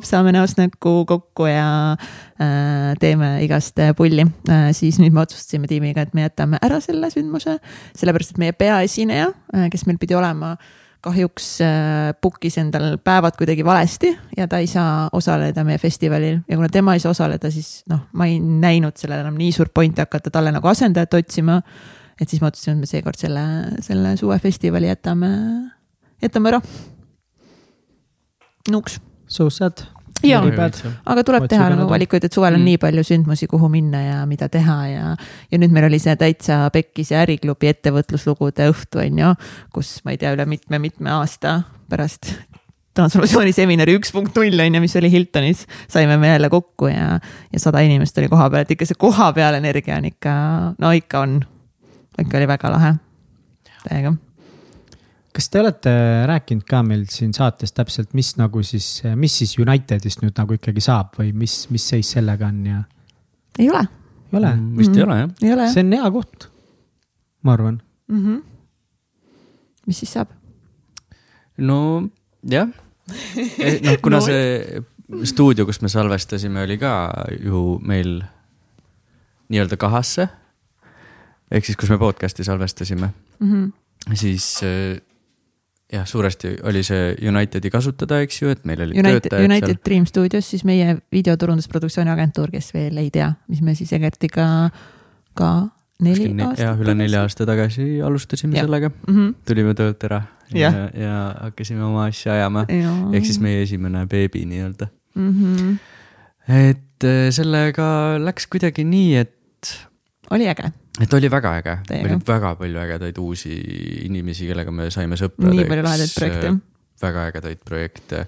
S1: saame näost näkku kokku ja äh, teeme igast pulli äh,. siis nüüd me otsustasime tiimiga, et me jätame ära selle sündmuse, sellepärast et meie peaesineja äh,, kes meil pidi olema äh, kahjuks äh, book'is endal päevad kuidagi valesti ja ta ei saa osaleda meie festivalil ja kuna tema ei saa osaleda, siis noh, ma ei näinud sellel enam nii suurt pointi hakata talle nagu asendajat otsima. et siis ma otsustasin, et me seekord selle, selle suvefestivali jätame, jätame ära. nuks.
S3: So sad
S1: jaa, aga tuleb Otsi teha nagu valikuid, et suvel on mm. nii palju sündmusi, kuhu minna ja mida teha ja. ja nüüd meil oli see täitsa pekkis ja äriklubi ettevõtluslugude õhtu on ju, kus ma ei tea, üle mitme-mitme aasta pärast transformatsiooniseminari üks punkt null on ju, mis oli Hiltonis, saime me jälle kokku ja, ja sada inimest oli koha peal, et ikka see koha peal energia on ikka, no ikka on, ikka oli väga lahe, täiega
S3: kas te olete rääkinud ka meil siin saates täpselt, mis nagu siis, mis siis Unitedist nüüd nagu ikkagi saab või mis, mis seis sellega on ja?
S1: ei ole.
S3: ei ole?
S2: Mm, vist mm -hmm.
S1: ei ole jah.
S3: see on hea koht, ma arvan
S1: mm. -hmm. mis siis saab?
S2: no jah eh, noh, <laughs> kuna no. see stuudio, kus me salvestasime, oli ka ju meil nii-öelda kahasse. ehk siis, kus me podcast'i salvestasime mm, -hmm. siis eh, jah, suuresti oli see Unitedi kasutada, eks ju, et meil olid
S1: United, töötajad United seal. Dream Studios, siis meie videoturundusproduktsiooni agentuur, kes veel ei tea, mis me siis Egertiga ka neli
S2: ne aastat. jah, üle nelja aasta tagasi alustasime ja. sellega mm, -hmm. tulime töölt ära ja, ja, ja hakkasime oma asja ajama. ehk siis meie esimene beebi nii-öelda mm. -hmm. et äh, sellega läks kuidagi nii, et.
S1: Oli äge
S2: et oli väga äge, oli väga palju ägedaid uusi inimesi, kellega me saime sõpradeks.
S1: nii palju lahedaid projekte.
S2: väga ägedaid projekte.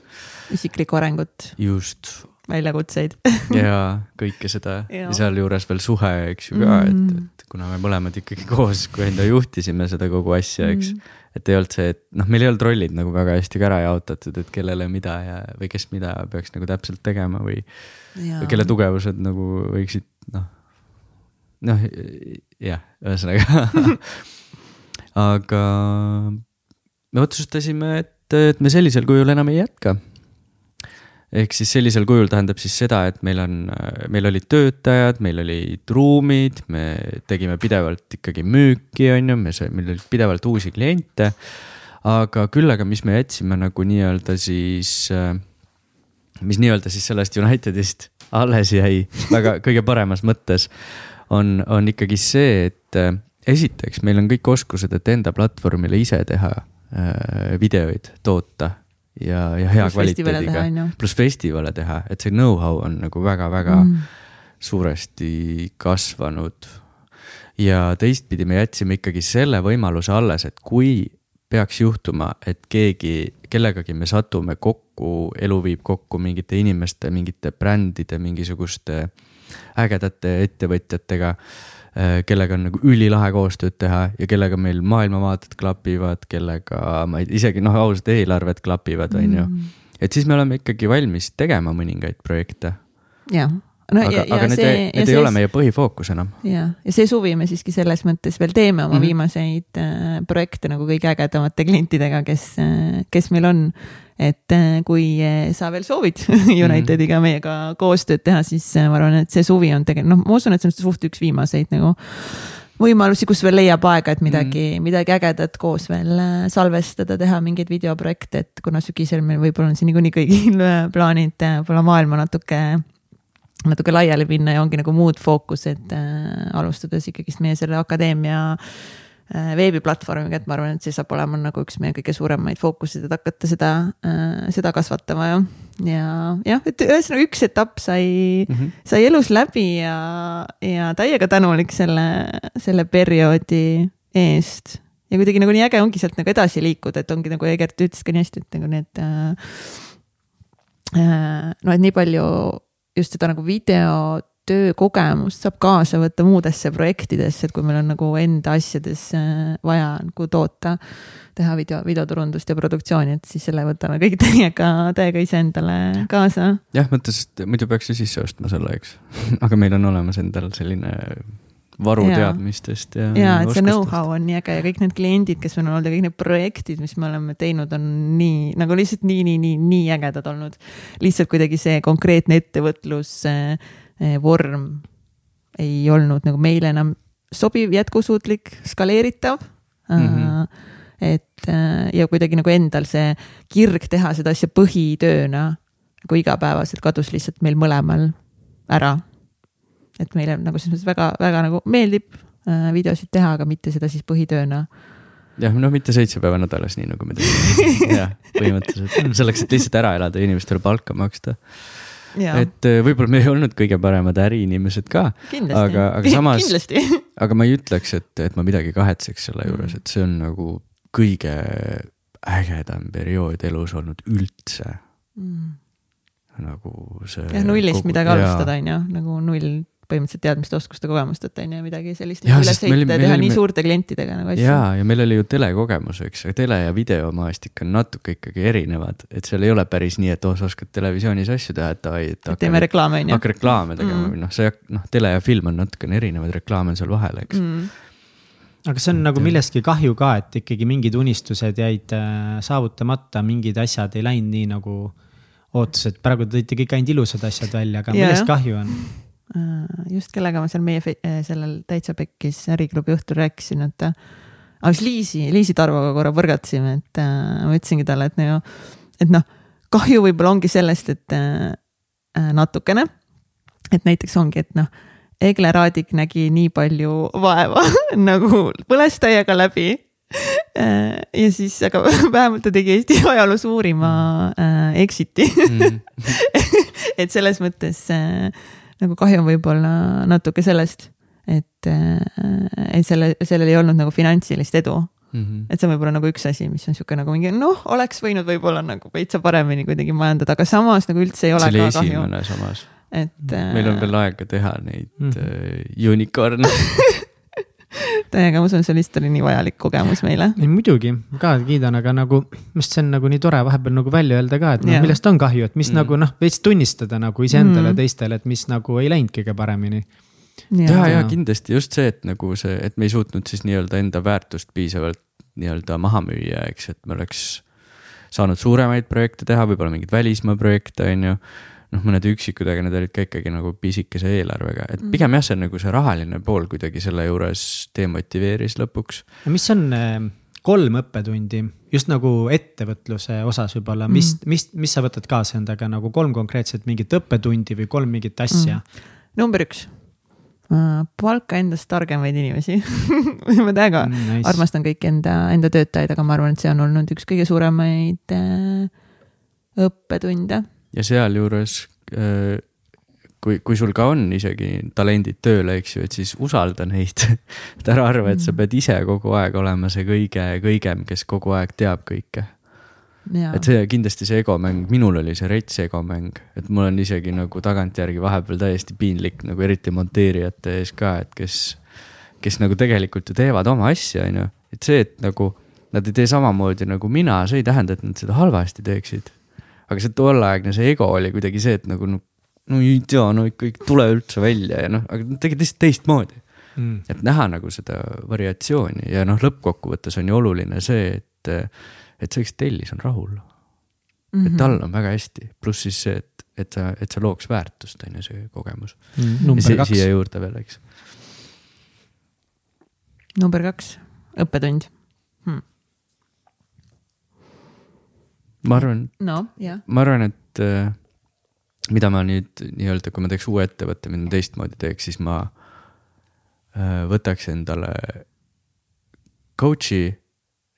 S1: isiklikku arengut.
S2: just.
S1: väljakutseid
S2: ja kõike seda ja, ja sealjuures veel suhe, eks ju ka et, et kuna me mõlemad ikkagi koos enda juhtisime seda kogu asja, eks mm.. et ei olnud see, et noh, meil ei olnud rollid nagu väga hästi ka ära jaotatud, et kellele mida ja, või kes mida peaks nagu täpselt tegema või, või kelle tugevused nagu võiksid noh noh, jah, ühesõnaga <laughs> aga me otsustasime, et, et me sellisel kujul enam ei jätka. ehk siis sellisel kujul tähendab siis seda, et meil on, meil olid töötajad, meil olid ruumid, me tegime pidevalt ikkagi müüki, on ju, me sai, meil olid pidevalt uusi kliente. aga küll aga, mis me jätsime nagu nii-öelda siis, mis nii-öelda siis sellest Unitedist alles jäi väga kõige paremas mõttes on, on ikkagi see, et äh, esiteks meil on kõik oskused, et enda platvormile ise teha äh, videoid toota ja, ja hea plus kvaliteediga, pluss festivale teha, et see know-how on nagu väga-väga mm. suuresti kasvanud. ja teistpidi me jätsime ikkagi selle võimaluse alles, et kui peaks juhtuma, et keegi, kellegagi me satume kokku, elu viib kokku mingite inimeste, mingite brändide, mingisuguste äh, ägedate ettevõtjatega, äh, kellega on nagu ülilahe koostööd teha ja kellega meil maailmavaated klapivad, kellega ma ei, isegi noh, ausalt eelarved klapivad, on ju. Mm. et siis me oleme ikkagi valmis tegema mõningaid projekte.
S1: jah
S2: no, aga, aga need, see, need ei see, ole meie põhifookus enam.
S1: ja, ja see suvi me siiski selles mõttes veel teeme oma mm -hmm. viimaseid äh, projekte nagu kõige ägedamate klientidega, kes äh,, kes meil on et äh, kui äh, sa veel soovid <laughs> Unitediga meiega koostööd teha, siis äh, ma arvan, et see suvi on tegelikult, noh, ma usun, et see on suht üks viimaseid nagu võimalusi, kus veel leiab aega, et midagi mm., midagi ägedat koos veel salvestada, teha mingeid videoprojekte, et kuna sügisel meil võib-olla on siin niikuinii kõigil plaanid võib-olla maailma natuke natuke laiali minna ja ongi nagu muud fookused äh, alustades ikkagist meie selle akadeemia äh, veebiplatvormiga, et ma arvan, et see saab olema nagu üks meie kõige suuremaid fookuseid, et hakata seda äh,, seda kasvatama ja. ja jah, et ühesõnaga üks etapp sai mm, -hmm. sai elus läbi ja, ja täiega tänulik selle, selle perioodi eest. ja kuidagi nagu nii äge ongi sealt nagu edasi liikuda, et ongi nagu Egert ütles ka nii hästi, et nagu need äh, äh, no et nii palju just seda nagu videotöö kogemust saab kaasa võtta muudesse projektidesse, et kui meil on nagu enda asjades äh, vaja nagu toota, teha video, videoturundust ja produktsiooni, et siis selle võtame kõik <laughs> täiega, täiega iseendale kaasa.
S2: jah, mõtles, et muidu peaks ju sisse ostma selle, eks <laughs> aga meil on olemas endal selline varuteadmistest ja.
S1: ja, et see know-how on nii äge ja kõik need kliendid, kes on olnud ja kõik need projektid, mis me oleme teinud, on nii nagu lihtsalt nii, nii, nii, nii ägedad olnud. lihtsalt kuidagi see konkreetne ettevõtlusvorm eh, ei olnud nagu meile enam sobiv, jätkusuutlik, skaleeritav mm. -hmm. et eh, ja kuidagi nagu endal see kirg teha seda asja põhitööna nagu igapäevaselt kadus lihtsalt meil mõlemal ära et meile nagu selles mõttes väga-väga nagu meeldib äh, videosid teha, aga mitte seda siis põhitööna
S2: jah, no mitte seitse päeva nädalas, nii nagu me teeme <laughs> jah, põhimõtteliselt selleks, et lihtsalt ära elada ja inimestele palka maksta. Et äh, võib-olla me ei olnud kõige paremad äriinimesed ka, aga, aga <laughs> samas, <laughs> aga ma ei ütleks, et, et ma midagi kahetseks selle juures, et see on nagu kõige ägedam periood elus olnud üldse. Mm. nagu see.
S1: jah, nullist kogu... midagi alustada on ju, nagu null põhimõtteliselt teadmiste, oskuste, kogemusteta on ju midagi sellist ja, üles heita ja teha nii suurte klientidega nagu
S2: asju. ja, ja meil oli ju telekogemus, eks, tele ja videomaastik on natuke ikkagi erinevad, et seal ei ole päris nii, et oh, sa oskad televisioonis asju teha, et davai, et.
S1: teeme reklaame on
S2: ju. hakka reklaame tegema mm. noh, see noh, tele ja film on natukene erinevad, reklaam on seal vahel, eks mm
S3: aga see on et, nagu millestki kahju ka, et ikkagi mingid unistused jäid äh, saavutamata, mingid asjad ei läinud nii nagu ootas, et praegu tõite kõik ainult ilusad asjad välja, aga millest kahju on?
S1: Äh, just kellega ma seal meie äh, sellel täitsa pekkis äriklubi õhtul rääkisin, et äh, aga siis Liisi, Liisi Tarvoga korra põrgatasime, et ma ütlesingi talle, et no, et noh, kahju võib-olla ongi sellest, et natukene, et näiteks ongi, et noh, Egle Raadik nägi nii palju vaeva <laughs> nagu põles täiega läbi ja siis, aga <laughs> vähemalt ta tegi Eesti ajaloo suurima äh, exit'i. Mm. <laughs> et selles mõttes äh, nagu kahju on võib-olla natuke sellest, et, äh, et selle, sellel ei olnud nagu finantsilist edu mm. -hmm. et see on võib-olla nagu üks asi, mis on sihuke nagu mingi noh, oleks võinud võib-olla nagu veitsa paremini kuidagi majandada, aga samas nagu üldse ei ole
S2: see oli esimene samas.
S1: et.
S2: meil on veel aega teha neid mm -hmm. unicorn'e <laughs> <laughs>
S1: täiega, ma usun, see lihtsalt oli nii vajalik kogemus meile.
S3: ei muidugi, ka kiidan, aga nagu, minu arust see on nagu nii tore vahepeal nagu välja öelda ka, et noh, millest on kahju, et mis mm. nagu noh, veits tunnistada nagu iseendale mm. ja teistele, et mis nagu ei läinud kõige paremini.
S2: ja, ja, ja kindlasti just see, et nagu see, et me ei suutnud siis nii-öelda enda väärtust piisavalt nii-öelda maha müüa, eks, et me oleks saanud suuremaid projekte teha, võib-olla mingeid välismaa projekte, on ju noh, mõned üksikud, aga need olid ka ikkagi nagu pisikese eelarvega, et mm. pigem jah, see nagu see rahaline pool kuidagi selle juures demotiveeris lõpuks.
S3: mis on äh, kolm õppetundi just nagu ettevõtluse osas võib-olla, mis mm., mis, mis sa võtad kaasa endaga nagu kolm konkreetset mingit õppetundi või kolm mingit asja mm.?
S1: number üks äh, palka endast targemaid inimesi <laughs> ma täiega mm, nice. armastan kõiki enda, enda töötajaid, aga ma arvan, et see on olnud üks kõige suuremaid äh, õppetunde
S2: ja sealjuures äh, kui, kui sul ka on isegi talendid tööle, eks ju, et siis usalda neid. Et ära arva, et sa mm. pead ise kogu aeg olema see kõige kõigem, kes kogu aeg teab kõike. et see kindlasti see egomäng, minul oli see rets egomäng, et mul on isegi nagu tagantjärgi vahepeal täiesti piinlik nagu eriti monteerijate ees ka, et kes, kes nagu tegelikult ju teevad oma asja, on ju, et see, et nagu nad ei tee samamoodi nagu mina, see ei tähenda, et nad seda halvasti teeksid aga see tolleaegne see ego oli kuidagi see, et nagu no, no ei tea, no ikka ei tule üldse välja ja noh, aga tegid lihtsalt teistmoodi mm.. et näha nagu seda variatsiooni ja noh, lõppkokkuvõttes on ju oluline see, et, et see, kes tellis, on rahul. mm, -hmm. et tal on väga hästi, pluss siis see, et, et sa, et sa looks väärtust, on ju, see kogemus
S3: mm,. number kaks.
S2: siia juurde veel, eks.
S1: number kaks, õppetund
S2: ma arvan
S1: no,,
S2: ma arvan, et äh, mida ma nüüd nii-öelda, kui ma teeks uue ettevõtte, mida ma teistmoodi teeks, siis ma äh, võtaks endale coach'i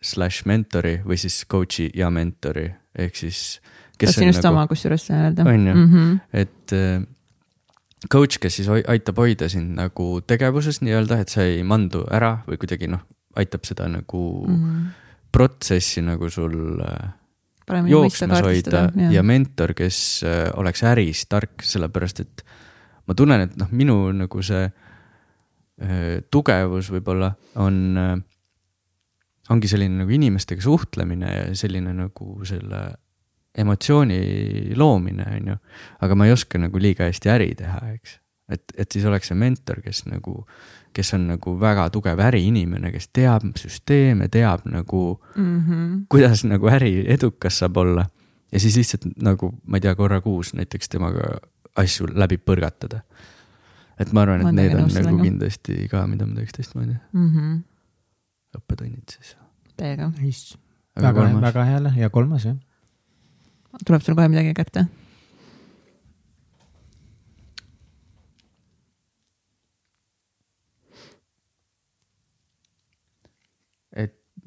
S2: slaš mentori või siis coach'i ja mentori, ehk siis.
S1: tahtsin just nagu, sama kusjuures öelda.
S2: on ju mm, -hmm. et äh, coach, kes siis aitab hoida sind nagu tegevuses nii-öelda, et sa ei mandu ära või kuidagi noh, aitab seda nagu mm -hmm. protsessi nagu sul äh, jooksmas hoida ja. ja mentor, kes äh, oleks äris tark, sellepärast et ma tunnen, et noh, minu nagu see äh, tugevus võib-olla on äh, ongi selline nagu inimestega suhtlemine ja selline nagu selle emotsiooni loomine, on ju. aga ma ei oska nagu liiga hästi äri teha, eks. et, et siis oleks see mentor, kes nagu, kes on nagu väga tugev äriinimene, kes teab süsteeme, teab nagu mm, -hmm. kuidas nagu äri edukas saab olla. ja siis lihtsalt nagu, ma ei tea, korra kuus näiteks temaga asju läbi põrgatada. et ma arvan, et ma need on nagu kindlasti ka, mida ma teeks teistmoodi mm. -hmm õppetunnid siis.
S1: täiega.
S3: väga, väga hea ja kolmas jah.
S1: tuleb sul kohe midagi kätte?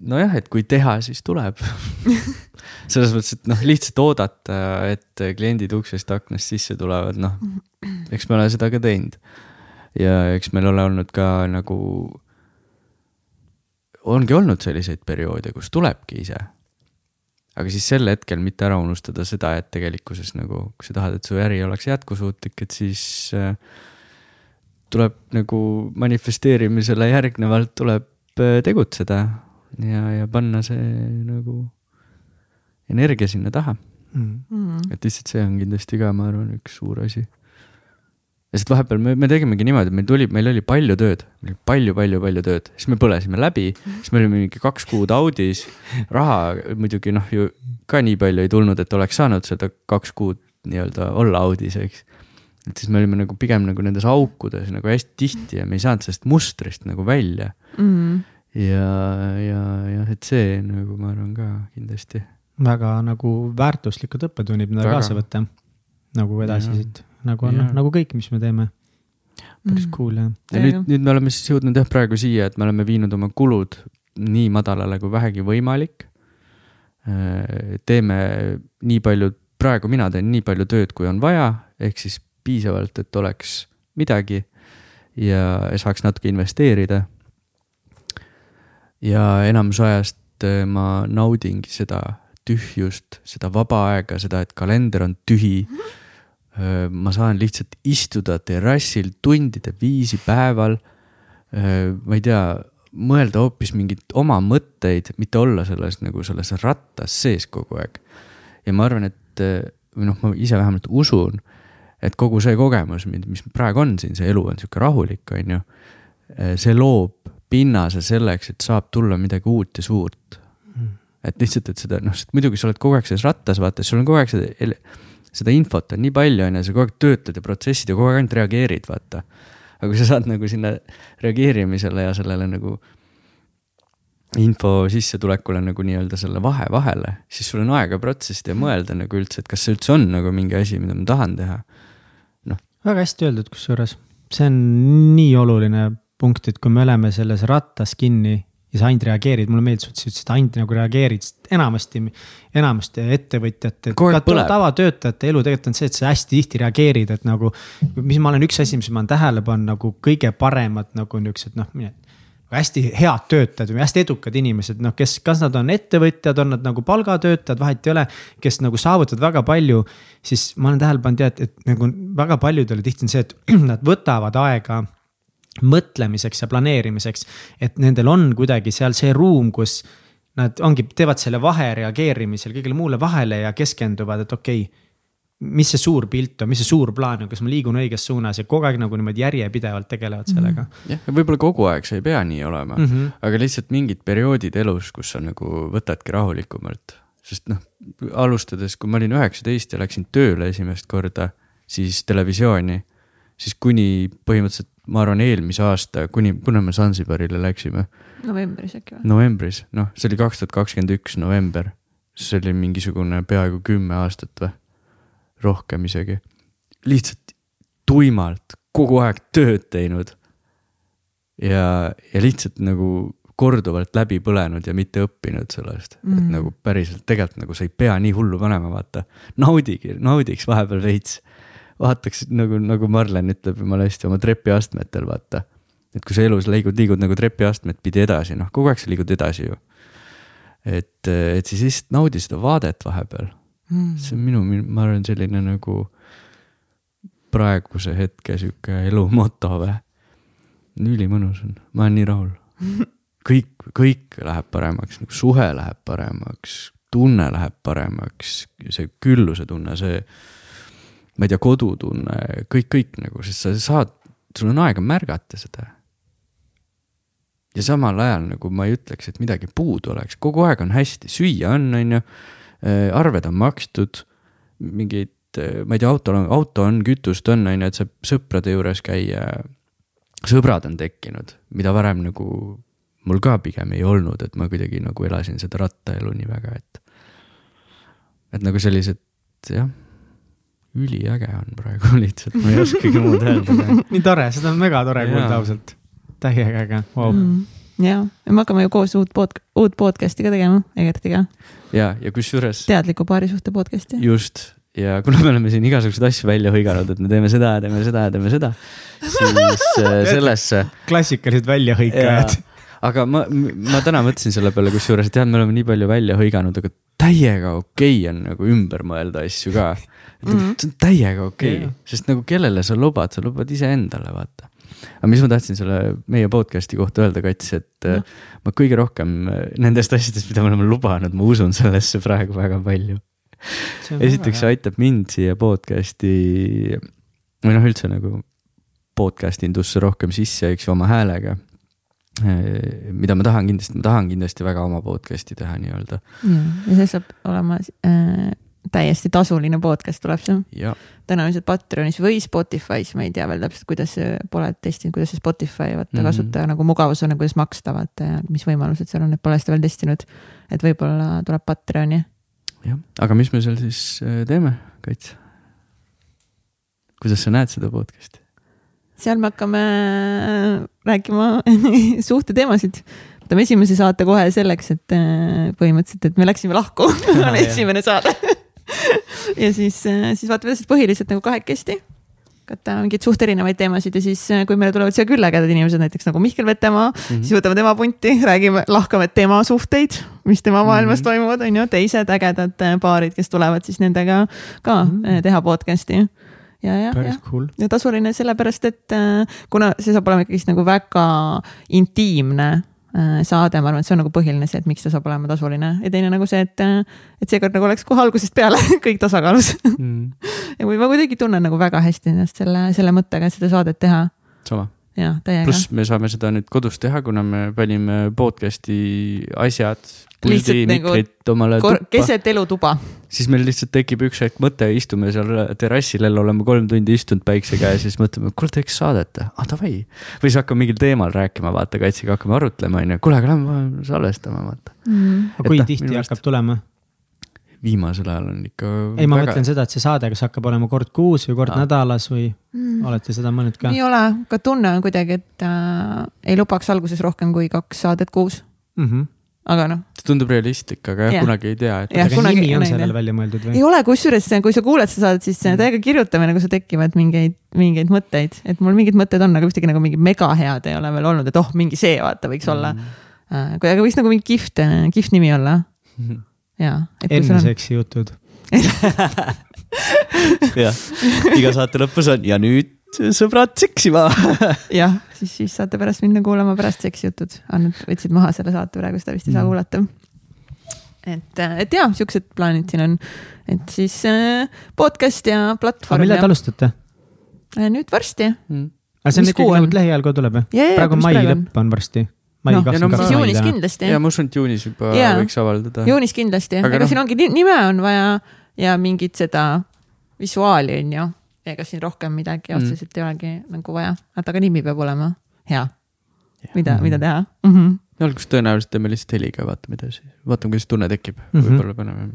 S2: Nojah, et kui teha, siis tuleb <laughs> selles mõttes, et noh, lihtsalt oodata, et kliendid uksest aknast sisse tulevad, noh, eks me ole seda ka teinud. ja eks meil ole olnud ka nagu ongi olnud selliseid perioode, kus tulebki ise. aga siis sel hetkel mitte ära unustada seda, et tegelikkuses nagu, kui sa tahad, et su äri oleks jätkusuutlik, et siis äh, tuleb nagu manifesteerimisele järgnevalt tuleb äh, tegutseda ja, ja panna see nagu energia sinna taha mm. -hmm. et lihtsalt see on kindlasti ka, ma arvan, üks suur asi sest vahepeal me, me tegimegi niimoodi, et meil tuli, meil oli palju tööd, meil oli palju-palju-palju tööd, siis me põlesime läbi, siis me olime mingi kaks kuud audis. raha muidugi noh, ju ka nii palju ei tulnud, et oleks saanud seda kaks kuud nii-öelda olla audis, eks. et siis me olime nagu pigem nagu nendes aukudes nagu hästi tihti ja me ei saanud sellest mustrist nagu välja mm. -hmm. Ja, ja, ja et see nagu ma arvan ka kindlasti.
S3: väga nagu väärtuslikud õppetunnid, mida kaasa võtta nagu edasi siit nagu on nagu kõik, mis me teeme. päris mm. cool jah.
S2: ja nüüd, nüüd me oleme siis jõudnud jah praegu siia, et me oleme viinud oma kulud nii madalale kui vähegi võimalik. Äh, teeme nii palju, praegu mina teen nii palju tööd, kui on vaja, ehk siis piisavalt, et oleks midagi ja saaks natuke investeerida. Ja enamus ajast äh, ma naudingi seda tühjust, seda vaba aega, seda, et kalender on tühi. -hmm ma saan lihtsalt istuda terrassil tundide viisi päeval. ma ei tea, mõelda hoopis mingeid oma mõtteid, mitte olla selles nagu selles rattas sees kogu aeg. ja ma arvan, et või noh, ma ise vähemalt usun, et kogu see kogemus, mis praegu on siin, see elu on sihuke rahulik, on ju. see loob pinnase selleks, et saab tulla midagi uut ja suurt. Mm. et lihtsalt, et seda noh, muidugi sa oled kogu aeg selles rattas, vaata, sul on kogu aeg seda seda infot on nii palju, on ju, sa kogu aeg töötad ja protsessid ja kogu aeg ainult reageerid, vaata. aga kui sa saad nagu sinna reageerimisele ja sellele nagu info sissetulekule nagu nii-öelda selle vahe vahele, siis sul on aega protsessida ja mõelda nagu üldse, et kas see üldse on nagu mingi asi, mida ma tahan teha.
S3: noh. väga hästi öeldud, kusjuures see on nii oluline punkt, et kui me oleme selles rattas kinni ja sa ainult reageerid, mulle meeldis, et sa ütlesid, ainult nagu reageerid, sest enamasti, enamasti ettevõtjate, ka tavatöötajate elu tegelikult on see, et sa hästi tihti reageerid, et nagu. mis ma olen, üks asi, mis ma olen tähele pannud nagu kõige paremad nagu niuksed noh, hästi head töötajad või hästi edukad inimesed, noh, kes, kas nad on ettevõtjad, on nad nagu palgatöötajad, vahet ei ole. kes nagu saavutavad väga palju, siis ma olen tähele pannud jah, et, et nagu väga paljudele tihti on see, et <clears throat> nad võtavad aega mõtlemiseks ja planeerimiseks. et nendel on kuidagi seal see ruum, kus nad ongi, teevad selle vahereageerimisel kõigele muule vahele ja keskenduvad, et okei okay, mis see suur pilt on, mis see suur plaan on, kas ma liigun õiges suunas ja kogu aeg nagu niimoodi järjepidevalt tegelevad sellega mm.
S2: -hmm. jah, võib-olla kogu aeg see ei pea nii olema mm, -hmm. aga lihtsalt mingid perioodid elus, kus sa nagu võtadki rahulikumalt, sest noh, alustades, kui ma olin üheksateist ja läksin tööle esimest korda, siis televisiooni, siis kuni põhimõtteliselt ma arvan, eelmise aasta, kuni, kuna me Zanzibarile läksime.
S1: novembris äkki või?
S2: novembris, noh, see oli kaks tuhat kakskümmend üks november. see oli mingisugune peaaegu kümme aastat või, rohkem isegi. lihtsalt tuimalt kogu aeg tööd teinud. ja, ja lihtsalt nagu korduvalt läbi põlenud ja mitte õppinud sellest mm., et nagu päriselt tegelikult nagu sa ei pea nii hullu panema, vaata. naudigi, naudiks vahepeal veits. Vaataks nagu, nagu Marlen ütleb jumala hästi oma trepiastmetel, vaata. et kui sa elus liigud, liigud nagu trepiastmed pidi edasi, noh, kogu aeg sa liigud edasi ju. et, et siis lihtsalt naudi seda vaadet vahepeal mm.. see on minu, ma arvan, selline nagu praeguse hetke sihuke elu moto või. ülimõnus on, ma olen nii rahul <laughs> kõik, kõik läheb paremaks, nagu suhe läheb paremaks, tunne läheb paremaks, see külluse tunne, see. Ma ei tea, kodutunne, kõik, kõik nagu, sest sa saad, sul on aega märgata seda. ja samal ajal nagu ma ei ütleks, et midagi puudu oleks, kogu aeg on hästi, süüa on, on ju. arved on makstud, mingeid, ma ei tea, autol on, auto on, kütust on, on ju, et saab sõprade juures käia. sõbrad on tekkinud, mida varem nagu mul ka pigem ei olnud, et ma kuidagi nagu elasin seda rattaelu nii väga, et. et nagu sellised jah, üliäge on praegu <laughs> lihtsalt, ma ei oskagi <laughs> muud öelda
S3: nii tore, seda on väga tore kuulda ausalt, täiega äge wow.
S1: mm ja, ja me hakkame ju koos uut pod-, uut podcast'i ka tegema Egertiga.
S2: ja, ja kusjuures.
S1: teadliku paarisuhte podcast'i.
S2: just, ja kuna me oleme siin igasuguseid asju välja hõiganud, et me teeme seda ja teeme seda ja teeme seda, siis <laughs> äh, sellesse.
S3: klassikalised väljahõikajad
S2: aga ma, ma täna mõtlesin selle peale, kusjuures tead, me oleme nii palju välja hõiganud, aga täiega okei okay on nagu ümber mõelda asju ka. Mm -hmm. see on täiega okei okay. sest nagu kellele sa lubad, sa lubad iseendale, vaata. aga mis ma tahtsin selle meie podcast'i kohta öelda, Kats, et no. ma kõige rohkem nendest asjadest, mida me oleme lubanud, ma usun sellesse praegu väga palju. esiteks see aitab mind siia podcast'i või noh, üldse nagu podcast indusse rohkem sisse, eks ju, oma häälega Äh, mida ma tahan kindlasti, ma tahan kindlasti väga oma podcast'i teha nii-öelda.
S1: ja see saab olema äh, täiesti tasuline podcast tuleb see. tõenäoliselt Patreonis või Spotify's, ma ei tea veel täpselt, kuidas pole testinud, kuidas see Spotify vaata mm -hmm. kasutaja nagu mugavus on ja kuidas maksta vaata ja mis võimalused seal on, et pole seda veel testinud. et võib-olla tuleb Patreoni.
S2: jah, aga mis me seal siis äh, teeme, Kait? kuidas sa näed seda podcast'i?
S1: seal me hakkame äh, rääkima <laughs> suhteteemasid. võtame esimese saate kohe selleks, et äh, põhimõtteliselt, et me läksime lahku <laughs> on esimene saade <laughs> <laughs> ja siis, äh, siis vaatame edasi põhiliselt nagu kahekesti katta mingeid suht erinevaid teemasid ja siis, kui meile tulevad siia külla ägedad inimesed, näiteks nagu Mihkel Vetemaa mm, -hmm. siis võtame tema punti, räägime, lahkame tema suhteid, mis tema maailmas mm -hmm. toimuvad, on ju, teised ägedad paarid, kes tulevad siis nendega ka mm -hmm. teha podcast'i ja, ja, ja
S3: cool.,
S1: ja tasuline sellepärast, et äh, kuna see saab olema ikkagist nagu väga intiimne äh, saade, ma arvan, et see on nagu põhiline see, et miks ta saab olema tasuline ja teine nagu see, et, äh, et seekord nagu oleks kohe algusest peale <laughs> kõik tasakaalus mm. <laughs> ja ma kuidagi tunnen nagu väga hästi ennast selle, selle mõttega, seda saadet teha.
S2: sama
S1: jah, täiega.
S2: pluss me saame seda nüüd kodus teha, kuna me panime podcast'i asjad
S1: lihtsalt nagu keset elutuba.
S2: siis meil lihtsalt tekib üks hetk mõte, istume seal terrassil jälle, oleme kolm tundi istunud päikse käes, siis mõtleme, kuule teeks saadet, ah davai. või siis hakkame mingil teemal rääkima, vaata kaitsega hakkame arutlema, onju, kuule, aga lähme salvestama, vaata
S3: mm.. aga kui tihti hakkab tulema?
S2: viimasel ajal on ikka.
S3: ei, ma väga... mõtlen seda, et see saade, kas hakkab olema kord kuus või kord ja. nädalas või mm. olete seda mõelnud ka?
S1: ei ole, ka tunne on kuidagi, et äh, ei lubaks alguses rohkem kui kaks saadet kuus mm. -hmm aga noh.
S2: see tundub realistlik, aga jah, kunagi ei tea.
S3: aga kunagi, nimi on sellele välja mõeldud või?
S1: ei ole, kusjuures kui sa kuuled seda saadet, siis mm. täiega kirjutamine, kui sul tekivad mingeid, mingeid mõtteid, et mul mingid mõtted on, aga ühtegi nagu mingi mega head ei ole veel olnud, et oh, mingi see vaata võiks mm. olla. Äh, aga võiks nagu mingi kihvt, kihvt nimi olla <laughs> mm. -hmm. ja.
S3: enne seksi jutud <laughs>
S2: jah, iga saate lõpus on ja nüüd sõbrad seksima <laughs>
S1: jah, siis, siis saate pärast minna kuulama pärast seksijutud. Annad, võtsid maha selle saate praegu, seda vist ei saa mm. kuulata. et, et ja, siuksed plaanid siin on, et siis äh, podcast ja platvorm.
S3: millal te alustate?
S1: Äh, nüüd varsti
S3: mm.. aga see on ikkagi nagu lähiajal kohe tuleb jah? praegu mai lõpp on varsti mai
S1: Noh,
S3: kakskümmend
S2: ja no
S3: kaks
S1: siis juunis kindlasti
S2: ja ma usun, et juunis juba
S1: Jaa.
S2: võiks avaldada.
S1: juunis kindlasti,
S2: Aga
S1: aga
S2: noh-
S1: siin ongi ni- nime on vaja ja mingit seda visuaali on ju. Ega siin rohkem midagi
S2: Mm.
S1: otseselt ei olegi nagu vaja, vaata aga nimi peab olema hea. mida,
S3: Mhm.
S1: mida teha mm? -hmm.
S2: alguses tõenäoliselt teeme lihtsalt heliga, vaatame edasi, vaatame, kuidas tunne tekib mm. -hmm. võib-olla paneme.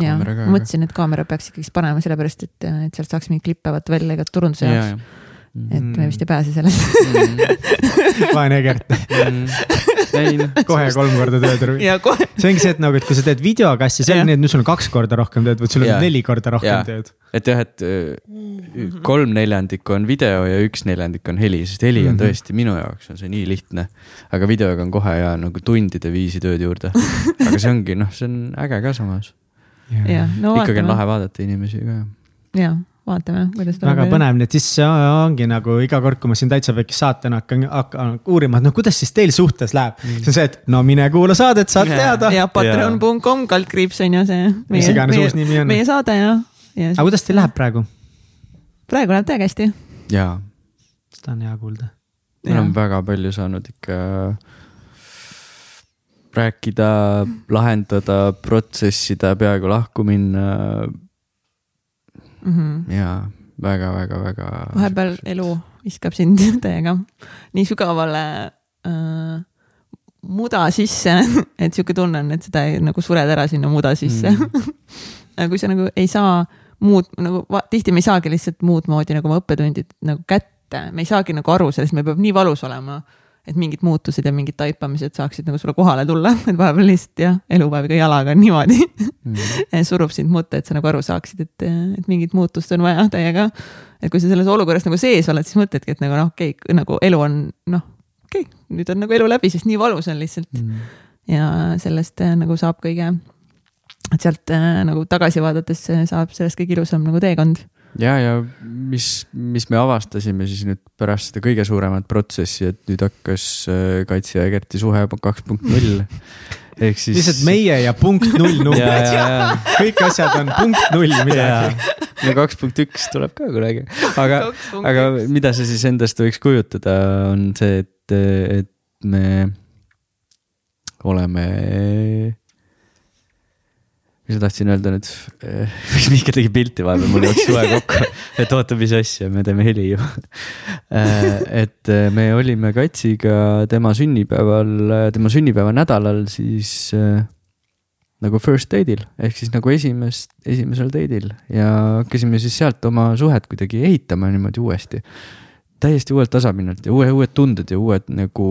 S1: ja
S2: Kaamera ka,
S1: ma mõtlesin, et kaamera peaks ikkagi panema sellepärast, et, et sealt saaks mingeid klippe vaata välja ka turunduse
S2: ja,
S1: jaoks
S2: ja.
S1: Et me vist ei pääse sellest.
S3: vaene Egert,
S2: ei noh,
S3: kohe kolm korda <laughs>
S1: ja kohe.
S3: see ongi see, et nagu, et kui sa teed videoga asja, see
S1: Jah.
S3: on nii, et nüüd sul on kaks korda rohkem tööd, vaid sul on
S2: Jaa.
S3: neli korda rohkem
S2: Jaa.
S3: tööd.
S2: et jah, et äh, kolm neljandikku on video ja üks neljandik on heli, sest heli on
S3: Mhm.
S2: tõesti minu jaoks on see nii lihtne. aga videoga on kohe ja nagu tundide viisi tööd juurde. aga see ongi noh, see on äge ka samas.
S1: ja, no
S2: ikkagi on lahe vaadata inimesi ka.
S1: ja vaatame, kuidas
S3: väga. põnev, nii et siis ongi nagu iga kord, kui ma siin Täitsa Pekis saatena hakkan, hakkan uurima, et noh, kuidas siis teil suhtes läheb mm.. see on see, et no mine kuula saadet, saad
S2: Jaa.
S3: teada.
S1: ja patreon.com kaldkriips on ju see.
S3: Mis iganes uus nimi on.
S1: meie saade ja, ja
S3: aga kuidas teil läheb praegu?
S1: praegu läheb täiega hästi.
S2: jaa,
S3: seda on hea kuulda.
S2: me oleme väga palju saanud ikka rääkida, lahendada, protsessida, peaaegu lahku minna ja väga-väga-väga.
S1: Vahepeal elu viskab sind <laughs> täiega nii sügavale äh, muda sisse, <laughs> et sihuke tunne on, et seda ei, nagu sured ära sinna muda sisse mm. <laughs> aga kui sa nagu ei saa muud nagu tihti me ei saagi lihtsalt muud moodi nagu oma õppetundid nagu kätte, me ei saagi nagu aru sellest, meil peab nii valus olema et mingid muutused ja mingid taipamised saaksid nagu sulle kohale tulla, <laughs> et vahepeal lihtsalt jah, elu päev ka jalaga niimoodi <laughs>
S2: mm.
S1: surub sind mutta, et sa nagu aru saaksid, et, et mingit muutust on vaja täiega. et kui sa selles olukorras nagu sees oled, siis mõtledki, et nagu noh, okei okay,, nagu elu on noh, okei okay,, nüüd on nagu elu läbi, sest nii valus on lihtsalt
S2: Mm.
S1: ja sellest äh, nagu saab kõige, et sealt äh, nagu tagasi vaadates äh, saab sellest kõige ilusam nagu teekond.
S2: ja, ja mis, mis me avastasime siis nüüd pärast seda kõige suuremat protsessi, et nüüd hakkas äh, Kaitse ja Egerti suhe kaks punkt null. <laughs> ehk siis.
S3: lihtsalt meie ja punkt null <laughs>
S2: ja,
S3: numbrid,
S2: ja, ja,
S3: kõik asjad on punkt null midagi.
S2: no kaks punkt üks tuleb ka kunagi, aga, aga mida see siis endast võiks kujutada, on see, et, et me oleme. Mis ma tahtsin öelda nüüd, Mihkel tegi pilti vahepeal, mul jooksis suve kokku, et oota, mis asja, me teeme heli ju. <laughs> et me olime Katsiga tema sünnipäeval, tema sünnipäeva nädalal siis äh, nagu first date'il ehk siis nagu esimest, esimesel date'il ja hakkasime siis sealt oma suhet kuidagi ehitama niimoodi uuesti. täiesti uuelt tasapinnalt ja uue, uued tunded ja uued nagu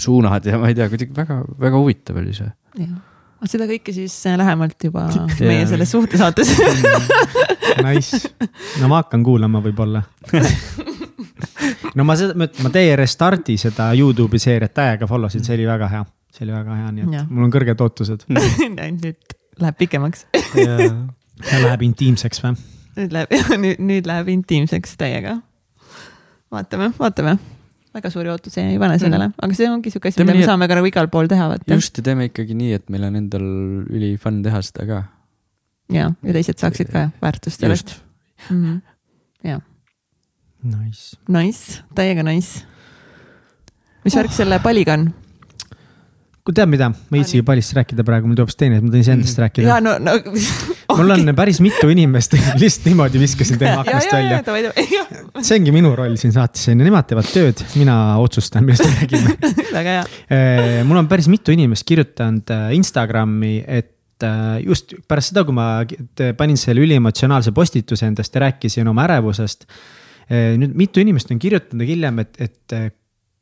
S2: suunad ja ma ei tea, kuidagi väga, väga huvitav oli see.
S1: Seda kõike siis äh, lähemalt juba <laughs> meie selles suhtesaates. <laughs>
S3: Nice, no ma hakkan kuulama võib-olla. <laughs> no ma seda, ma teie Restardi seda Youtube'i seeriat täiega follow sin, see oli väga hea, see oli väga hea, nii et mul on kõrged ootused.
S1: nüüd läheb pikemaks.
S3: Läheb intiimseks või?
S1: nüüd läheb, nüüd läheb intiimseks täiega. vaatame, vaatame. Väga suuri ootusi ei pane sellele, aga see ongi siuke asi, mida
S2: nii,
S1: me
S2: et-
S1: saame ka nagu igal pool teha, vaata.
S2: just ja teeme ikkagi nii, et meil on endal üli fun teha seda ka.
S1: ja, ja teised saaksid ka väärtust sellest. ja,
S3: Nice.
S1: nice, täiega nice. mis värk selle paliga on?
S3: kui tead mida, ma ei viitsigi pallist rääkida praegu, mul tuleb hoopis teine, ma tahan iseendast
S1: ja
S3: rääkida.
S1: no, no. <laughs>
S3: mul on päris mitu inimest, <laughs> lihtsalt niimoodi viskasin teema <laughs> aknast välja. see ongi minu roll siin saates on ju, nemad teevad tööd, mina otsustan, millest me räägime. <laughs>
S1: väga hea.
S3: mul on päris mitu inimest kirjutanud äh, Instagrami, et äh, just pärast seda, kui ma panin selle üliemotsionaalse postituse endast ja rääkisin oma ärevusest. nüüd mitu inimest on kirjutanud hiljem, et, et,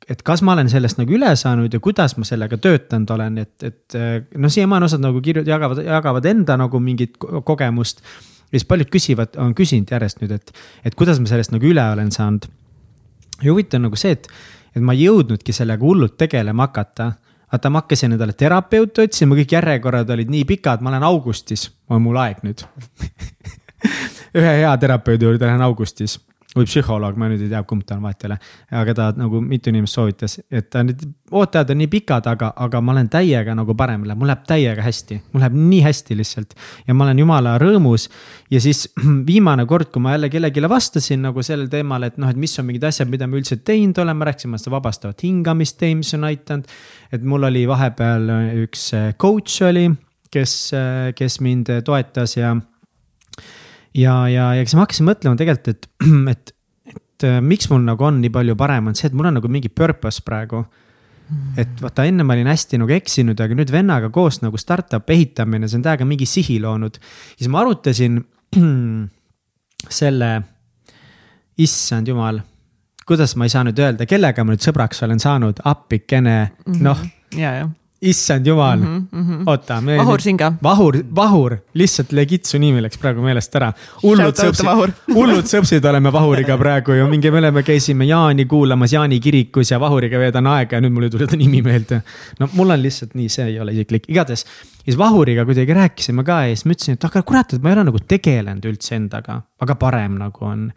S3: et kas ma olen sellest nagu üle saanud ja kuidas ma sellega töötanud olen, et, et noh, siiamaani osad nagu kirju-, jagavad, jagavad enda nagu mingit ko- kogemust. ja siis paljud küsivad, on küsinud järjest nüüd, et, et kuidas ma sellest nagu üle olen saanud. ja huvitav on nagu see, et, et ma ei jõudnudki sellega hullult tegelema hakata vaata, ma hakkasin endale terapeuti otsima, kõik järjekorrad olid nii pikad, ma lähen augustis, on mul aeg nüüd. <laughs> ühe hea terapeudi juurde lähen augustis või psühholoog, ma nüüd ei tea, kumb ta on, vahet ei ole. aga ta nagu mitu inimest soovitas, et ta need ooteajad on nii pikad, aga, aga ma olen täiega nagu paremale, mul läheb täiega hästi, mul läheb nii hästi lihtsalt. ja ma olen jumala rõõmus ja siis <clears throat> viimane kord, kui ma jälle kellelegi vastasin nagu sellel teemal, et noh, et mis on mingid asjad, mida ma üldse teinud rääkisin, ma seda vabastavat hingamist teen, mis on aidanud. et mul oli vahepeal üks coach oli, kes, kes mind toetas ja ja, ja, ja siis ma hakkasin mõtlema tegelikult, et, <clears throat> et, et äh, miks mul nagu on nii palju parem, on see, et mul on nagu mingi purpose praegu. et vaata, enne ma olin hästi nagu eksinud, aga nüüd vennaga koos nagu startup ehitamine, see on täiega mingi sihi loonud. siis ma arutasin <clears throat> selle, issand jumal, kuidas ma ei saa nüüd öelda, kellega ma nüüd sõbraks olen saanud, appikene, noh.
S1: ja, jah
S3: issand jumal mm, -hmm. oota.
S1: Vahur Singa.
S3: Vahur, Vahur, lihtsalt legit su nimi läks praegu meelest ära. hullud sõpsid, <laughs> hullud sõpsid oleme Vahuriga praegu ju mingi, me oleme, käisime Jaani kuulamas Jaani kirikus ja Vahuriga veedan aega ja nüüd mul ei tule ta nimi meelde. no mul on lihtsalt nii, see ei ole isiklik, igatahes. siis Vahuriga kuidagi rääkisime ka ja siis ma ütlesin, et aga kurat, et ma ei ole nagu tegelenud üldse endaga, aga parem nagu on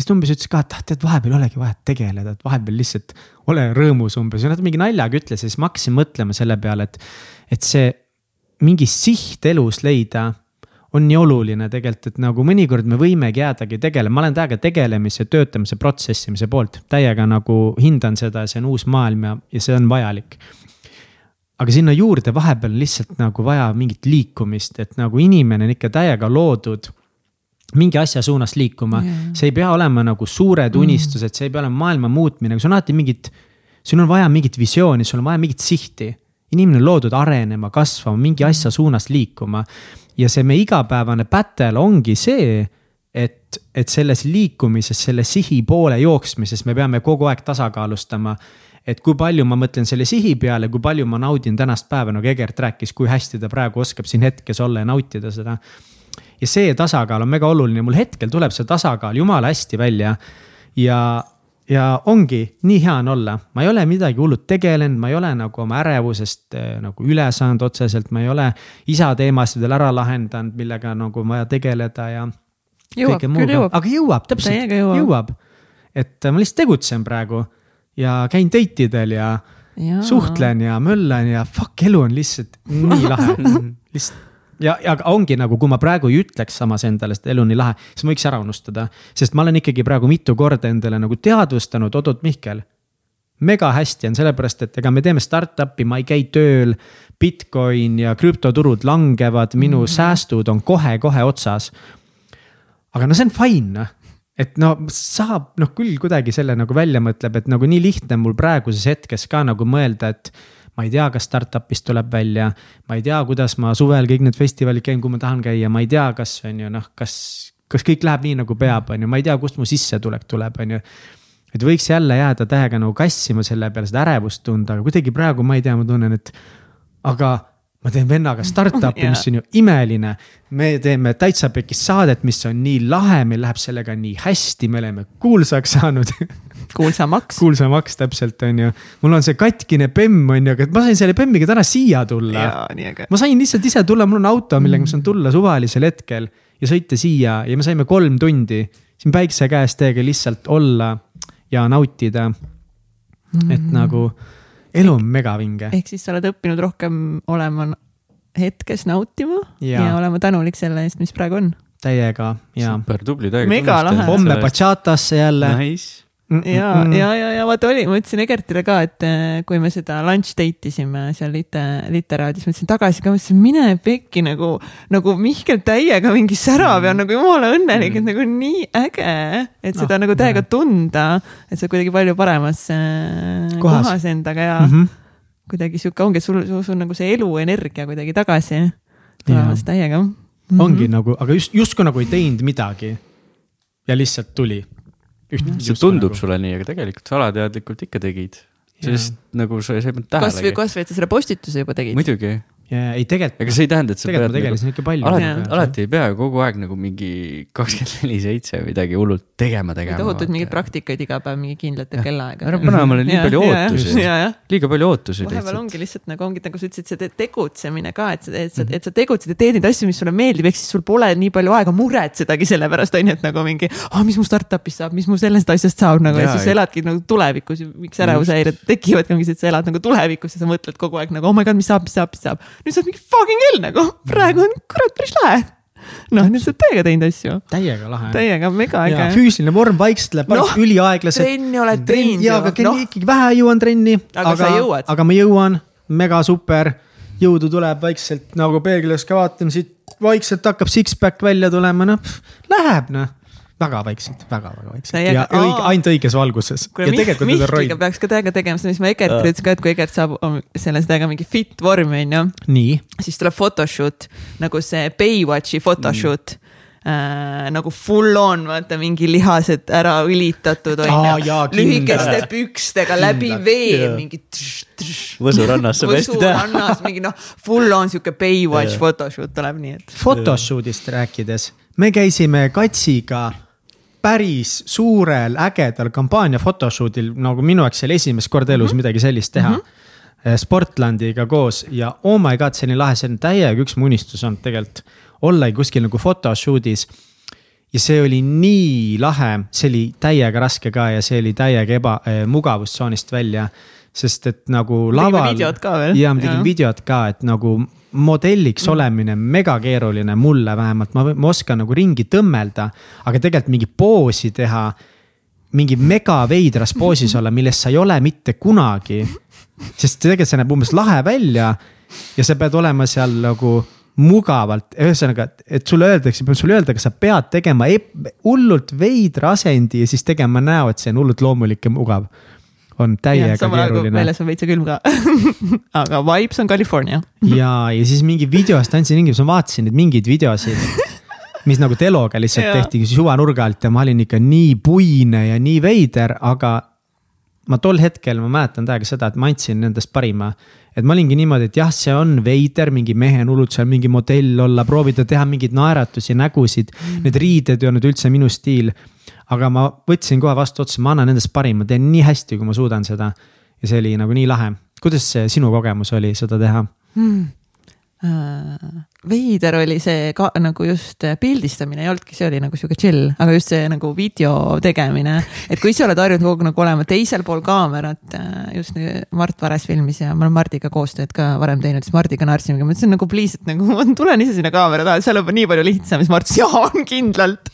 S3: siis ta umbes ütles ka, et ah, tead, vahepeal ei olegi vaja tegeleda, et vahepeal lihtsalt ole rõõmus umbes. Ja nad mingi naljaga ütles ja siis ma hakkasin mõtlema selle peale, et, et see mingi siht elus leida on nii oluline tegelikult, et nagu mõnikord me võimegi jäädagi tegelema, ma olen täiega tegelemise, töötamise, protsessimise poolt, täiega nagu hindan seda see on uus maailm ja, ja see on vajalik. aga sinna juurde vahepeal lihtsalt nagu vaja mingit liikumist, et nagu inimene on ikka täiega loodud mingi asja suunas liikuma yeah., see ei pea olema nagu suured mm. unistused, see ei pea olema maailma muutmine, sul on alati mingit. sul on vaja mingit visiooni, sul on vaja mingit sihti. inimene on loodud arenema, kasvama, mingi asja suunas liikuma. ja see meie igapäevane battle ongi see, et, et selles liikumises, selle sihi poole jooksmises me peame kogu aeg tasakaalustama et kui palju ma mõtlen selle sihi peale, kui palju ma naudin tänast päeva, nagu Egert rääkis, kui hästi ta praegu oskab siin hetkes olla ja nautida seda ja see tasakaal on väga oluline, mul hetkel tuleb see tasakaal jumala hästi välja. ja, ja ongi, nii hea on olla, ma ei ole midagi hullut tegelenud, ma ei ole nagu oma ärevusest eh, nagu üle saanud otseselt, ma ei ole isa teemasid veel ära lahendanud, millega nagu on vaja tegeleda ja.
S1: jõuab, küll jõuab.
S3: aga jõuab, täpselt, jõuab. et ma lihtsalt tegutsen praegu ja käin date idel ja, ja suhtlen ja möllan ja fuck, elu on lihtsalt nii lahe <laughs> lihtsalt ja, ja ongi nagu, kui ma praegu ei ütleks samas endale, et elu on nii lahe, siis ma võiks ära unustada. sest ma olen ikkagi praegu mitu korda endale nagu teadvustanud, oot-oot Mihkel. mega hästi on sellepärast, et ega me teeme startup'i, ma ei käi tööl. Bitcoin ja krüptoturud langevad, minu mm -hmm. säästud on kohe-kohe otsas. aga no see on fine noh et no saab noh küll kuidagi selle nagu välja mõtleb, et nagu nii lihtne mul praeguses hetkes ka nagu mõelda, et ma ei tea, kas startup'ist tuleb välja. ma ei tea, kuidas ma suvel kõik need festivalid käin, kuhu ma tahan käia, ma ei tea, kas on ju noh, kas, kas kõik läheb nii nagu peab, on ju, ma ei tea, kust mu sissetulek tuleb, on ju. et võiks jälle jääda täiega nagu kassima selle peale, seda ärevust tunda, aga kuidagi praegu ma ei tea, ma tunnen, et aga ma teen vennaga startup'i yeah., mis <laughs> on ju imeline. me teeme täitsa pekis saadet, mis on nii lahe, meil läheb sellega nii hästi, me oleme kuulsaks saanud <laughs>
S1: kuulsamaks.
S3: kuulsamaks täpselt, on ju. mul on see katkine bemm, on ju, aga ma sain selle bemmiga täna siia tulla. ma sain lihtsalt ise tulla, mul on auto, millega ma saan tulla suvalisel hetkel ja sõita siia ja me saime kolm tundi siin päikse käes teiega lihtsalt olla ja nautida. et mm. nagu elu on megavinge.
S1: ehk siis sa oled õppinud rohkem olema hetkes nautima ja, ja olema tänulik selle eest, mis praegu on.
S3: täiega ja.
S2: super tubli, täiega.
S3: homme bachatasse jälle
S2: nice
S1: ja, ja, ja, ja vaata oli, ma ütlesin Egertile ka, et äh, kui me seda lunch date isime seal Lite, Literaadis, ma ütlesin tagasi ka, ma ütlesin mine pekki nagu, nagu Mihkel täiega mingi särav ja nagu jumala õnnelik, et nagu nii äge, et seda no, nagu täiega tunda, et sa oled kuidagi palju paremas äh, kohas, kohas endaga ja mm -hmm. kuidagi sihuke ongi, sul, sul, sul nagu see eluenergia kuidagi tagasi tulemas täiega. Mm.
S3: -hmm. ongi nagu, aga just, justkui nagu ei teinud midagi ja lihtsalt tuli
S2: see tundub nagu. sulle nii, aga tegelikult sa alateadlikult ikka tegid. sellest nagu sa ei pannud tähele.
S1: kasvõi, kasvõi, et sa selle postituse juba tegid.
S2: muidugi.
S3: Ei tegelikult.
S2: ega see ei tähenda, et sa
S3: tegelikult ma tegelesin ikka palju.
S2: alati, alati ei pea ju kogu aeg nagu mingi kakskümmend neli seitse midagi hullult tegema, tegema.
S1: tohutuid mingeid praktikaid iga päev mingi kindlatel kellaaegadel.
S2: ära pane omale nii palju ootusi.
S1: ja,
S2: liiga palju ootusi
S1: vahepeal ongi lihtsalt nagu ongi nagu sa ütlesid, see te- tegutsemine ka, et sa, et sa, et sa tegutsed ja teed neid asju, mis sulle meeldib, ehk siis sul pole nii palju aega muretsedagi selle pärast, on ju, et nagu mingi ah,, mis mu startup'ist saab, mis mu sellest asjast saab nagu ja, ja siis sa eladki nagu tulevikus, miks ärevushäired tekivadki, ongi see, et sa elad nagu tulevikus ja sa mõtled kogu aeg nagu oh my god, mis saab, mis saab, mis saab. Nüüd sa oled mingi fucking hell nagu, praegu on kurat päris lahe. noh, nüüd sa oled täiega teinud asju,
S3: täiega lahe.
S1: täiega mega äge.
S3: füüsiline vorm vaikselt läheb no, üliaeglaselt.
S1: trenni oled teinud
S3: ja, aga
S1: noh.
S3: ikkagi vähe jõuan trenni.
S1: Aga jõuad.
S3: aga ma jõuan, mega super. jõudu tuleb vaikselt nagu peeglis ka vaatan siit, vaikselt hakkab six-pack välja tulema, noh, läheb noh. Väga vaikselt väga,, väga-väga vaikselt
S1: Täiega-
S3: ja õige, ainult õiges valguses. on
S1: Mihkliga peaks ka täiega tegema seda, mis ma Egertile ütlesin ka, et kui Egert saab selles täiega mingi fit vormi, on ju
S3: nii,
S1: siis tuleb photoshoot nagu see Baywatchi photoshoot mm.. Äh, nagu full on, vaata mingi lihased ära õlitatud onju
S3: jaa,
S1: lühikeste pükstega läbi vee
S2: jaa.
S1: mingi.
S2: Võsu rannas saab hästi teha.
S1: rannas <laughs> mingi noh, full on siuke Baywatch photoshoot tuleb nii, et.
S3: photoshoot'ist rääkides, me käisime Katsiga päris suurel ägedal kampaania photoshoot'il, nagu minu jaoks oli esimest korda elus mm -hmm. midagi sellist teha mm. -hmm. Sportlandiga koos ja oh my god, see oli lahe, see on täiega üks mu unistus olnud tegelikult olla kuskil nagu photoshoot'is ja see oli nii lahe, see oli täiega raske ka ja see oli täiega eba eh, välja. sest et nagu laval. ja ma tegin videot ka, et nagu modelliks mm. olemine mega keeruline, mulle vähemalt, ma, ma oskan nagu ringi tõmmelda, aga tegelikult mingi poosi teha. mingi mega veidras poosis olla, millest sa ei ole mitte kunagi. sest tegelikult see näeb umbes lahe välja ja sa pead olema seal nagu mugavalt, ühesõnaga, et sulle öeldakse, sulle öeldakse, sa pead tegema hullult veidra asendi ja siis tegema näo, et see on hullult loomulik ja mugav. On täiega keeruline
S1: väljas on veitsa külm ka <laughs> aga vibes on California.
S3: ja, ja siis mingi videost andsin ringi, ma vaatasin neid mingeid videosid, mis nagu teloga lihtsalt tehti suvanurga alt ja ma olin ikka nii puine ja nii veider, aga ma tol hetkel, ma mäletan täiega seda, et ma andsin endast parima. et ma olingi niimoodi, et jah, see on veider, mingi mehe hullult seal mingi modell olla, proovida teha mingeid naeratusi, nägusid mm.. Need riided ei olnud üldse minu stiil. Aga ma võtsin kohe vastu otsa, ma annan endast parima, teen nii hästi, kui ma suudan seda. ja see oli nagu nii lahe. kuidas see sinu kogemus oli seda teha?
S1: Äh, veider oli see ka nagu just äh, pildistamine ei olnudki, see oli nagu sihuke chill, aga just see nagu video tegemine. et kui sa oled harjunud kogu aeg nagu olema teisel pool kaamerat, just nagu Mart Vares filmis ja ma olen Mardiga koostööd ka varem teinud, siis Mardiga naersime, ma ütlesin nagu please, et nagu ma tulen ise sinna kaamera taha, seal on nii palju lihtsam, siis Mart ütles <laughs> jaa, on kindlalt.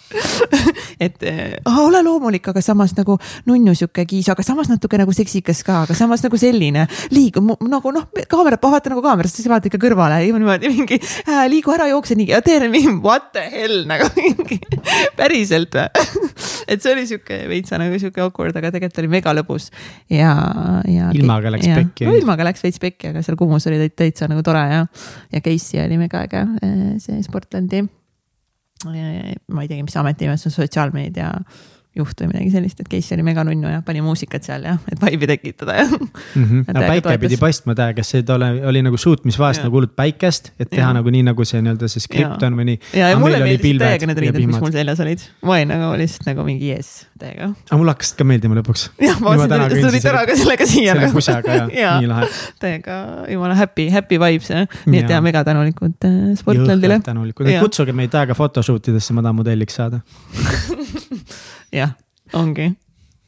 S1: <laughs> et äh, ole loomulik, aga samas nagu nunnu sihuke kiis, aga samas natuke nagu seksikas ka, aga samas nagu selline liigu nagu noh, kaamera, vaata nagu kaamerast, siis vaata ikka kõrvale ja niimoodi mingi äh, liigu ära, jookse nii ja mingi what the hell nagu päriselt või. <laughs> et see oli sihuke veitsa nagu sihuke awkward, aga tegelikult oli mega lõbus ja, ja.
S3: Ilmaga läks pekki.
S1: no ilmaga läks veits pekki, aga seal Kumus oli täit- täitsa nagu tore ja, ja Casey oli mega äge, see Sportlandi. ma ei teagi, mis ametimees on sotsiaalmeedia juht või midagi sellist, et Casey oli mega nunnu ja pani muusikat seal ja, et vibe'i tekitada ja.
S3: mm. -hmm. no
S1: Täiega
S3: päike
S1: toetas.
S3: pidi paistma täiega, see oli, oli nagu suutmisvahest
S1: Jaa.
S3: nagu hullult päikest, et teha
S1: Jaa.
S3: nagu nii, nagu see nii-öelda see skript
S1: Jaa.
S3: on või nii.
S1: ja, ja mulle meeldisid täiega need riided, mis mul seljas olid. ma olin nagu lihtsalt nagu mingi jess, täiega.
S3: aga mulle hakkasid ka meeldima lõpuks.
S1: jah, ma vaatasin, et sa tulid täna ka sellega siia.
S3: selle pusaga ja, ja. nii lahe.
S1: täiega jumala happy, happy vibes jah. nii et ja mega tänulikud äh, Sportlandile.
S3: tänulikud, kutsuge meid aega photoshoot idesse, ma tahan modelliks saada. <laughs>
S1: jah, ongi,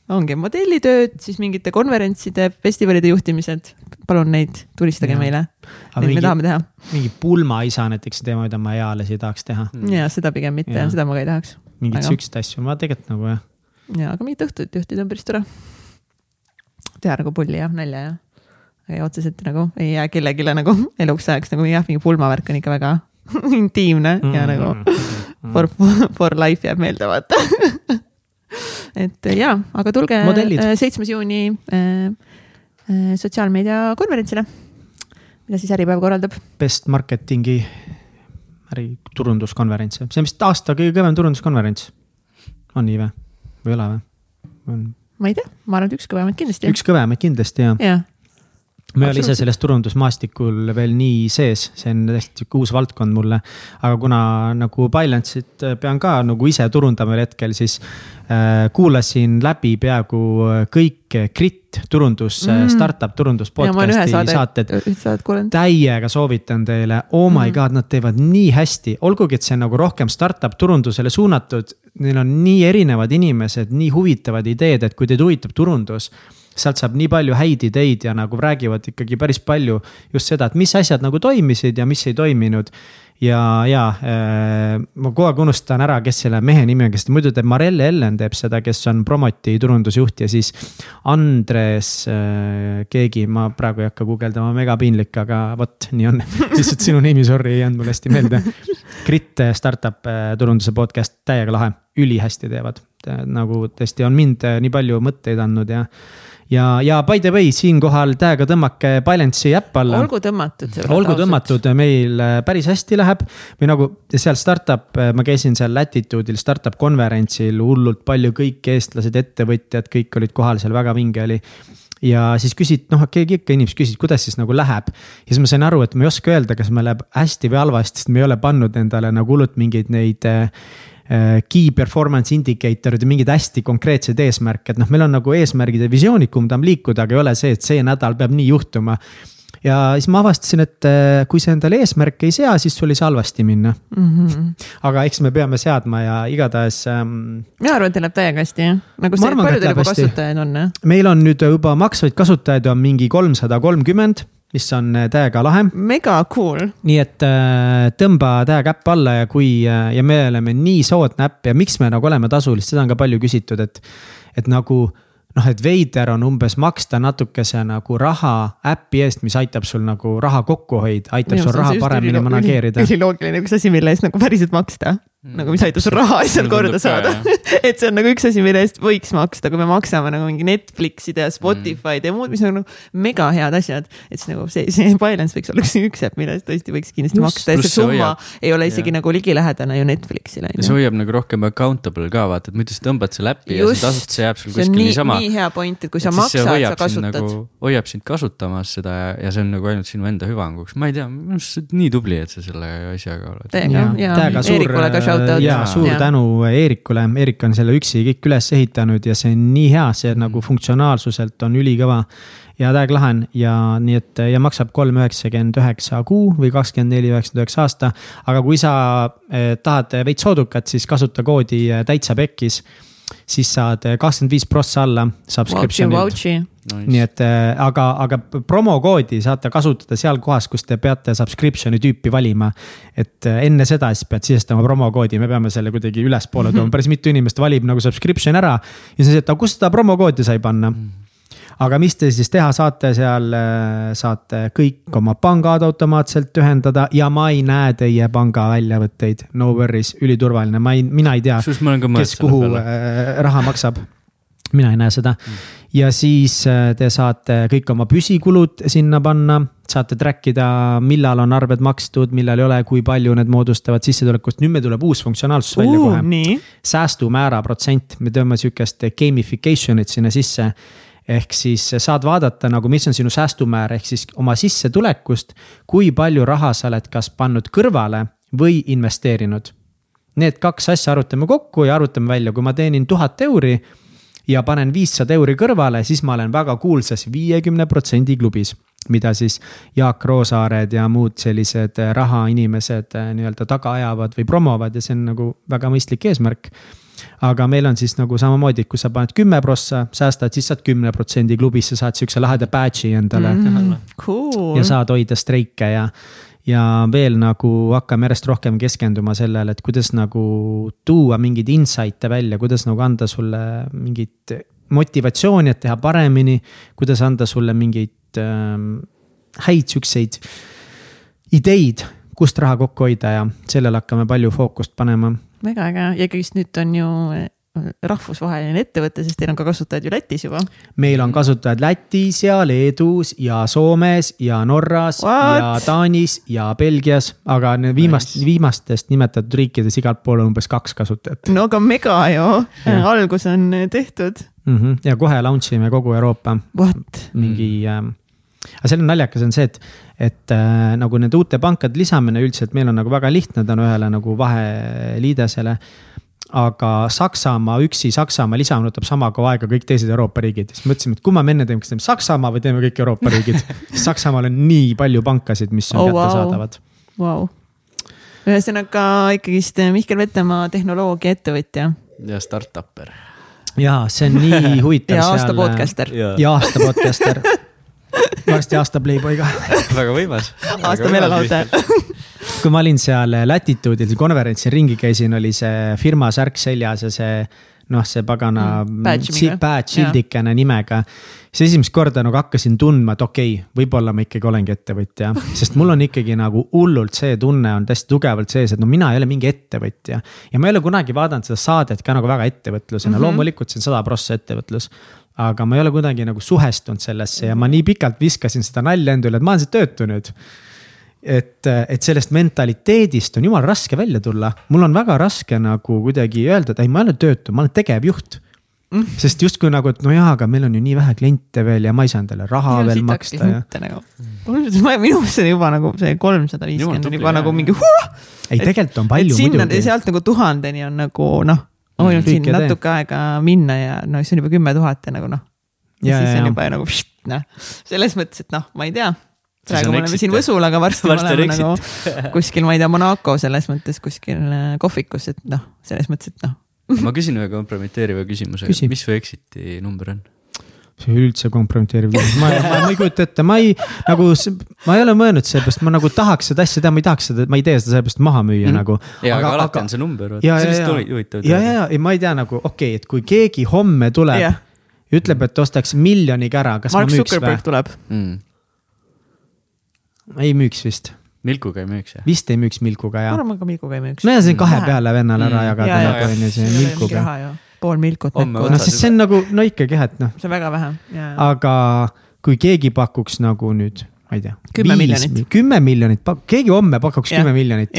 S1: ongi modellitööd, siis mingite konverentside, festivalide juhtimised. palun neid, tulistage
S3: Jaa.
S1: meile. Neid me
S3: mingi,
S1: tahame teha
S3: mingi pulmaisa näiteks teema, mida ma eales ei tahaks teha.
S1: ja seda pigem mitte
S3: Jaa.,
S1: seda ma ka ei tahaks.
S3: mingeid siukseid asju, ma tegelikult nagu jah.
S1: ja, aga mingit õhtut juhtida on päris tore. teha nagu pulli ja nalja ja. aga otseselt nagu ei jää kellelegi nagu <laughs> eluks ajaks nagu jah, mingi pulmavärk on ikka väga <laughs> intiimne ja
S3: Mm.
S1: nagu for, for life jääb meelde vaata. <laughs> et ja, aga tulge äh, seitsmes juuni äh, äh, sotsiaalmeedia konverentsile, mida siis Äripäev korraldab.
S3: Best marketingi äri turunduskonverents, see on vist aasta kõige kõvem turunduskonverents. on nii või? või ei ole või?
S1: ma ei tea, ma arvan, et üks kõvemaid kindlasti.
S3: üks kõvemaid kindlasti ja,
S1: jah,
S3: ma ei ole ise selles turundusmaastikul veel nii sees, see on täiesti sihuke uus valdkond mulle. aga kuna nagu Bylance'it pean ka nagu ise turundama ühel hetkel, siis äh, kuulasin läbi peaaegu kõik Grit turundus mm., startup turundus podcast'i saated. täiega soovitan teile, oh my mm. god, nad teevad nii hästi, olgugi et see on nagu rohkem startup turundusele suunatud. Neil on nii erinevad inimesed, nii huvitavad ideed, et kui teid huvitab turundus sealt saab nii palju häid ideid ja nagu räägivad ikkagi päris palju just seda, et mis asjad nagu toimisid ja mis ei toiminud. ja, ja äh, ma kogu aeg unustan ära, kes selle mehe nimi on, kes muidu teeb, Marelle Ellen teeb seda, kes on Promoti turundusjuht ja siis Andres äh, keegi, ma praegu ei hakka guugeldama, mega piinlik, aga vot nii on <laughs> lihtsalt sinu nimi, sorry, ei jäänud mulle hästi meelde. Grit startup äh, turunduse podcast, täiega lahe, ülihästi teevad, nagu tõesti on mind nii palju mõtteid andnud ja ja, ja by the way, siinkohal tähega tõmmake Balance'i äpp alla.
S1: olgu tõmmatud.
S3: olgu tõmmatud, meil äh, päris hästi läheb või nagu seal startup, äh, ma käisin seal Latitude'il startup konverentsil, hullult palju kõik eestlased, ettevõtjad, kõik olid kohal, seal väga vinge oli ja siis küsid, noh, keegi ikka inimesed küsisid, kuidas siis nagu läheb. ja siis ma sain aru, et ma ei oska öelda, kas meil läheb hästi või halvasti, sest me ei ole pannud endale nagu hullult mingeid neid äh, Äh, key performance indicatorid ja mingeid hästi konkreetseid eesmärke, et noh, meil on nagu eesmärgid ja visioonid, kuhu me tahame liikuda, aga ei ole see, et see nädal peab nii juhtuma ja siis ma avastasin, et äh, kui sa endale eesmärke ei sea, siis sul ei saa halvasti minna mm. -hmm. aga eks me peame seadma ja igatahes ähm,.
S1: mina arvan, et läheb täiega hästi, jah. nagu see, palju teil juba kasutajaid on?
S3: meil on nüüd juba maksvaid kasutajaid on mingi kolmsada kolmkümmend mis on äh, täiega lahe.
S1: mega cool.
S3: nii et äh, tõmba täiega äpp alla ja kui äh, ja me oleme nii soodne äpp ja miks me nagu oleme tasulised, seda on ka palju küsitud, et, et nagu noh, et veider on umbes maksta natukese nagu raha äpi eest, mis aitab sul nagu raha kokku hoida, aitab Minu sul raha paremini manageerida.
S1: üliloogiline üks asi, mille eest nagu päriselt maksta nagu mis aitab sul raha asjal korda saada <laughs> et see on nagu üks asi, mille eest võiks maksta, kui me maksame nagu mingi Netflixide ja Spotify'd mm. ja muud, mis on nagu mega head asjad. et siis nagu see, see Binance võiks olla üks äpp, mille eest tõesti võiks kindlasti Just, maksta ja see summa hoiab. ei ole isegi ja. nagu ligilähedane ju Netflixile.
S2: ja see hoiab nagu rohkem accountable ka vaata, et muidu sa tõmbad selle äppi ja see tasuta jääb sul kuskil niisama.
S1: nii hea point, et kui sa et maksad, sa kasutad. Nagu,
S2: hoiab sind kasutamas seda ja, ja see on nagu ainult sinu enda hüvanguks, ma ei tea, minu arust sa oled nii tubli, et sa selle asjaga oled.
S1: täiega, ja, ja Eerikule ka shout out.
S3: suur ja. tänu Eerikule, Eerik on selle üksi kõik üles ehitanud ja see on nii hea, see nagu funktsionaalsuselt on ülikõva. ja täiega lahe on ja nii, et ja maksab kolm üheksakümmend üheksa kuu või kakskümmend neli üheksakümmend üheksa aasta. aga kui sa eh, tahad veits soodukat, siis kasuta koodi eh, täitsa pekkis siis saad kakskümmend viis prossa alla subscription'ilt. nii et äh, aga, aga promokoodi saate kasutada seal kohas, kus te peate subscription'i tüüpi valima. et äh, enne seda siis pead sisestama promokoodi, me peame selle kuidagi ülespoole tooma, <laughs> päris mitu inimest valib nagu subscription ära. ja siis, et aga kust seda promokoodi sai panna mm aga mis te siis teha? Saate seal, äh, saate kõik oma pangad automaatselt ühendada ja ma ei näe teie panga väljavõtteid, no worries, üliturvaline, ma ei, mina ei tea, kes kuhu peale. Äh, raha maksab. Mina ei näe seda. Mm. ja siis äh, te saate kõik oma püsikulud sinna panna, saate track ida, millal on arved makstud, millal ei ole, kui palju need moodustavad sissetulekust, nüüd meil tuleb uus funktsionaalsus välja uh, kohe. säästumäära protsent, me teeme sihukest gamification'it sinna sisse ehk siis saad vaadata nagu, mis on sinu säästumäär, ehk siis oma sissetulekust, kui palju raha sa oled kas pannud kõrvale või investeerinud. Need kaks asja arutame kokku ja arutame välja, kui ma teenin tuhat euri ja panen viissada euri kõrvale, siis ma olen väga kuulsas viiekümne protsendi klubis. mida siis Jaak Roosaared ja muud sellised rahainimesed eh, nii-öelda taga ajavad või promovad ja see on nagu väga mõistlik eesmärk aga meil on siis nagu samamoodi, kui sa paned kümme prossa, säästad, siis saad kümne protsendi klubisse, saad sihukese laheda badge'i endale mm,.
S1: Cool.
S3: ja saad hoida streike ja, ja veel nagu hakkame järjest rohkem keskenduma sellele, et kuidas nagu tuua mingeid insight'e välja, kuidas nagu anda sulle mingit motivatsiooni, et teha paremini. kuidas anda sulle mingeid äh, häid siukseid ideid, kust raha kokku hoida ja sellele hakkame palju fookust panema
S1: väga äge ja ikkagist nüüd on ju äh, rahvusvaheline ettevõte, sest teil on ka kasutajaid ju Lätis juba.
S3: meil on kasutajad Lätis ja Leedus ja Soomes ja Norras What? ja Taanis ja Belgias, aga viimast nice., viimastest nimetatud riikides igalt pool on umbes kaks kasutajat.
S1: no aga mega ju, algus on tehtud
S3: mm. -hmm. ja kohe launch ime kogu Euroopa.
S1: What?
S3: mingi ähm, aga seal on naljakas on see, et, et äh, nagu nende uute pankade lisamine üldiselt meil on nagu väga lihtne tänu ühele nagu vaheliidesele. aga Saksamaa, üksi Saksamaa lisamine võtab sama kaua aega kõik teised Euroopa riigid, siis mõtlesime, et kumma me enne teeme, kas teeme Saksamaa või teeme kõik Euroopa riigid <laughs> Saksamaal on nii palju pankasid, mis on
S1: Oh, wow.
S3: kättesaadavad wow.
S1: Vau. ühesõnaga ikkagist Mihkel Vetemaa tehnoloogiaettevõtja
S2: ja startup'er.
S3: ja see on nii <laughs> huvitav
S1: ja aasta podcaster.
S3: ja aasta podcaster. Varsti aasta Playboy ka.
S2: väga võimas.
S1: aasta meelelahutajal.
S3: kui ma olin seal Latitude'il konverentsil ringi käisin, oli see firma särk seljas ja see noh, see pagana
S1: Mm, badge'iga.
S3: badge sildikene nimega. siis esimest korda nagu hakkasin tundma, et okei okay,, võib-olla ma ikkagi olengi ettevõtja, sest mul on ikkagi nagu hullult see tunne on täiesti tugevalt sees, et no mina ei ole mingi ettevõtja. ja ma ei ole kunagi vaadanud seda saadet ka nagu väga ettevõtlusena mm, -hmm. loomulikult see on sada prossa ettevõtlus aga ma ei ole kuidagi nagu suhestunud sellesse ja ma nii pikalt viskasin seda nalja enda üle, et ma olen see töötu nüüd et, et sellest mentaliteedist on jumala raske välja tulla, mul on väga raske nagu kuidagi öelda, et ei, ma ei ole töötu, ma olen tegevjuht mm.. sest justkui nagu, et no jaa, aga meil on ju nii vähe kliente veel ja ma ei saa endale raha veel maksta ja.
S1: nagu. minu arust see on juba nagu see kolmsada viiskümmend on juba
S2: jah.
S1: nagu mingi huh!.
S3: ei, tegelikult on palju
S1: sinna
S3: muidugi.
S1: sealt nagu tuhandeni on nagu noh, on
S3: Mm,
S1: siin natuke aega minna ja no see on juba kümme tuhat ja nagu noh. ja
S3: Ja,
S1: siis
S3: ja,
S1: on
S3: ja.
S1: juba nagu pšt, noh, selles mõttes, et noh, ma ei tea.
S2: Siis
S1: praegu
S2: on
S1: me oleme
S2: exit,
S1: siin. Võsul, aga varsti me
S2: Varsti on
S1: oleme nagu <laughs> kuskil, ma ei tea, Monaco selles mõttes kuskil äh, kohvikus, et noh, selles mõttes, et noh.
S2: ma küsin ühe kompromiteeriva küsimuse
S3: Küsi.,
S2: mis su exit'i number on?
S3: See on üldse kompromiteeriv küsimus, ma, ma, ma ei kujuta ette, ma ei nagu, ma ei ole mõelnud seepärast, ma nagu tahaks seda asja teha, ma ei tahaks seda, ma ei tee seda sellepärast maha müüa mm. nagu.
S2: ja, aga alati on see number,
S3: ja,
S2: see
S3: ja,
S2: lihtsalt
S3: ja
S2: huvi-, huvitav
S3: ja, ja, ja ei, ma ei tea nagu okei okay,, et kui keegi homme tuleb
S1: jah,
S3: ja ütleb, et ostaks miljoniga ära, kas
S1: Mark
S3: ma müüks
S1: Zuckerberg
S3: või?
S1: tuleb.
S2: mm..
S3: ei müüks vist,
S2: Milkuga ei müüks jah?
S3: vist ei müüks Milkuga ja
S1: ma. arvan, ka Milkuga ei müüks.
S3: no ja see on kahe peale vennale ära
S2: Mm.
S3: jagada
S1: Ja, ja,
S3: nagu on ju see Milkuga.
S1: Pool milkut näkku
S3: noh, siis see on nagu no ikkagi jah, et noh,
S1: see on väga vähe.
S3: aga kui keegi pakuks nagu nüüd, ma ei tea.
S1: Kümme miljonit.
S3: kümme miljonit, keegi homme pakuks kümme miljonit. <laughs>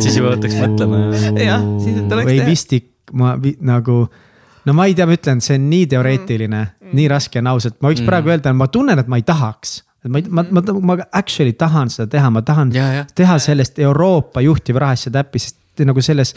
S2: Siis juba hakkaks mõtlema,
S1: Jah, siis et oleks
S3: või
S1: teha.
S3: vist ma vi, nagu, no ma ei tea, ma ütlen, see on nii teoreetiline mm., nii raske on ausalt, ma võiks
S2: Mm.
S3: praegu öelda, ma tunnen, et ma ei tahaks. ma ei, ma, ma, ma actually tahan seda teha, ma tahan
S2: ja, jah.
S3: teha sellest Euroopa juhtiva rahaasjade äppi, sest nagu selles.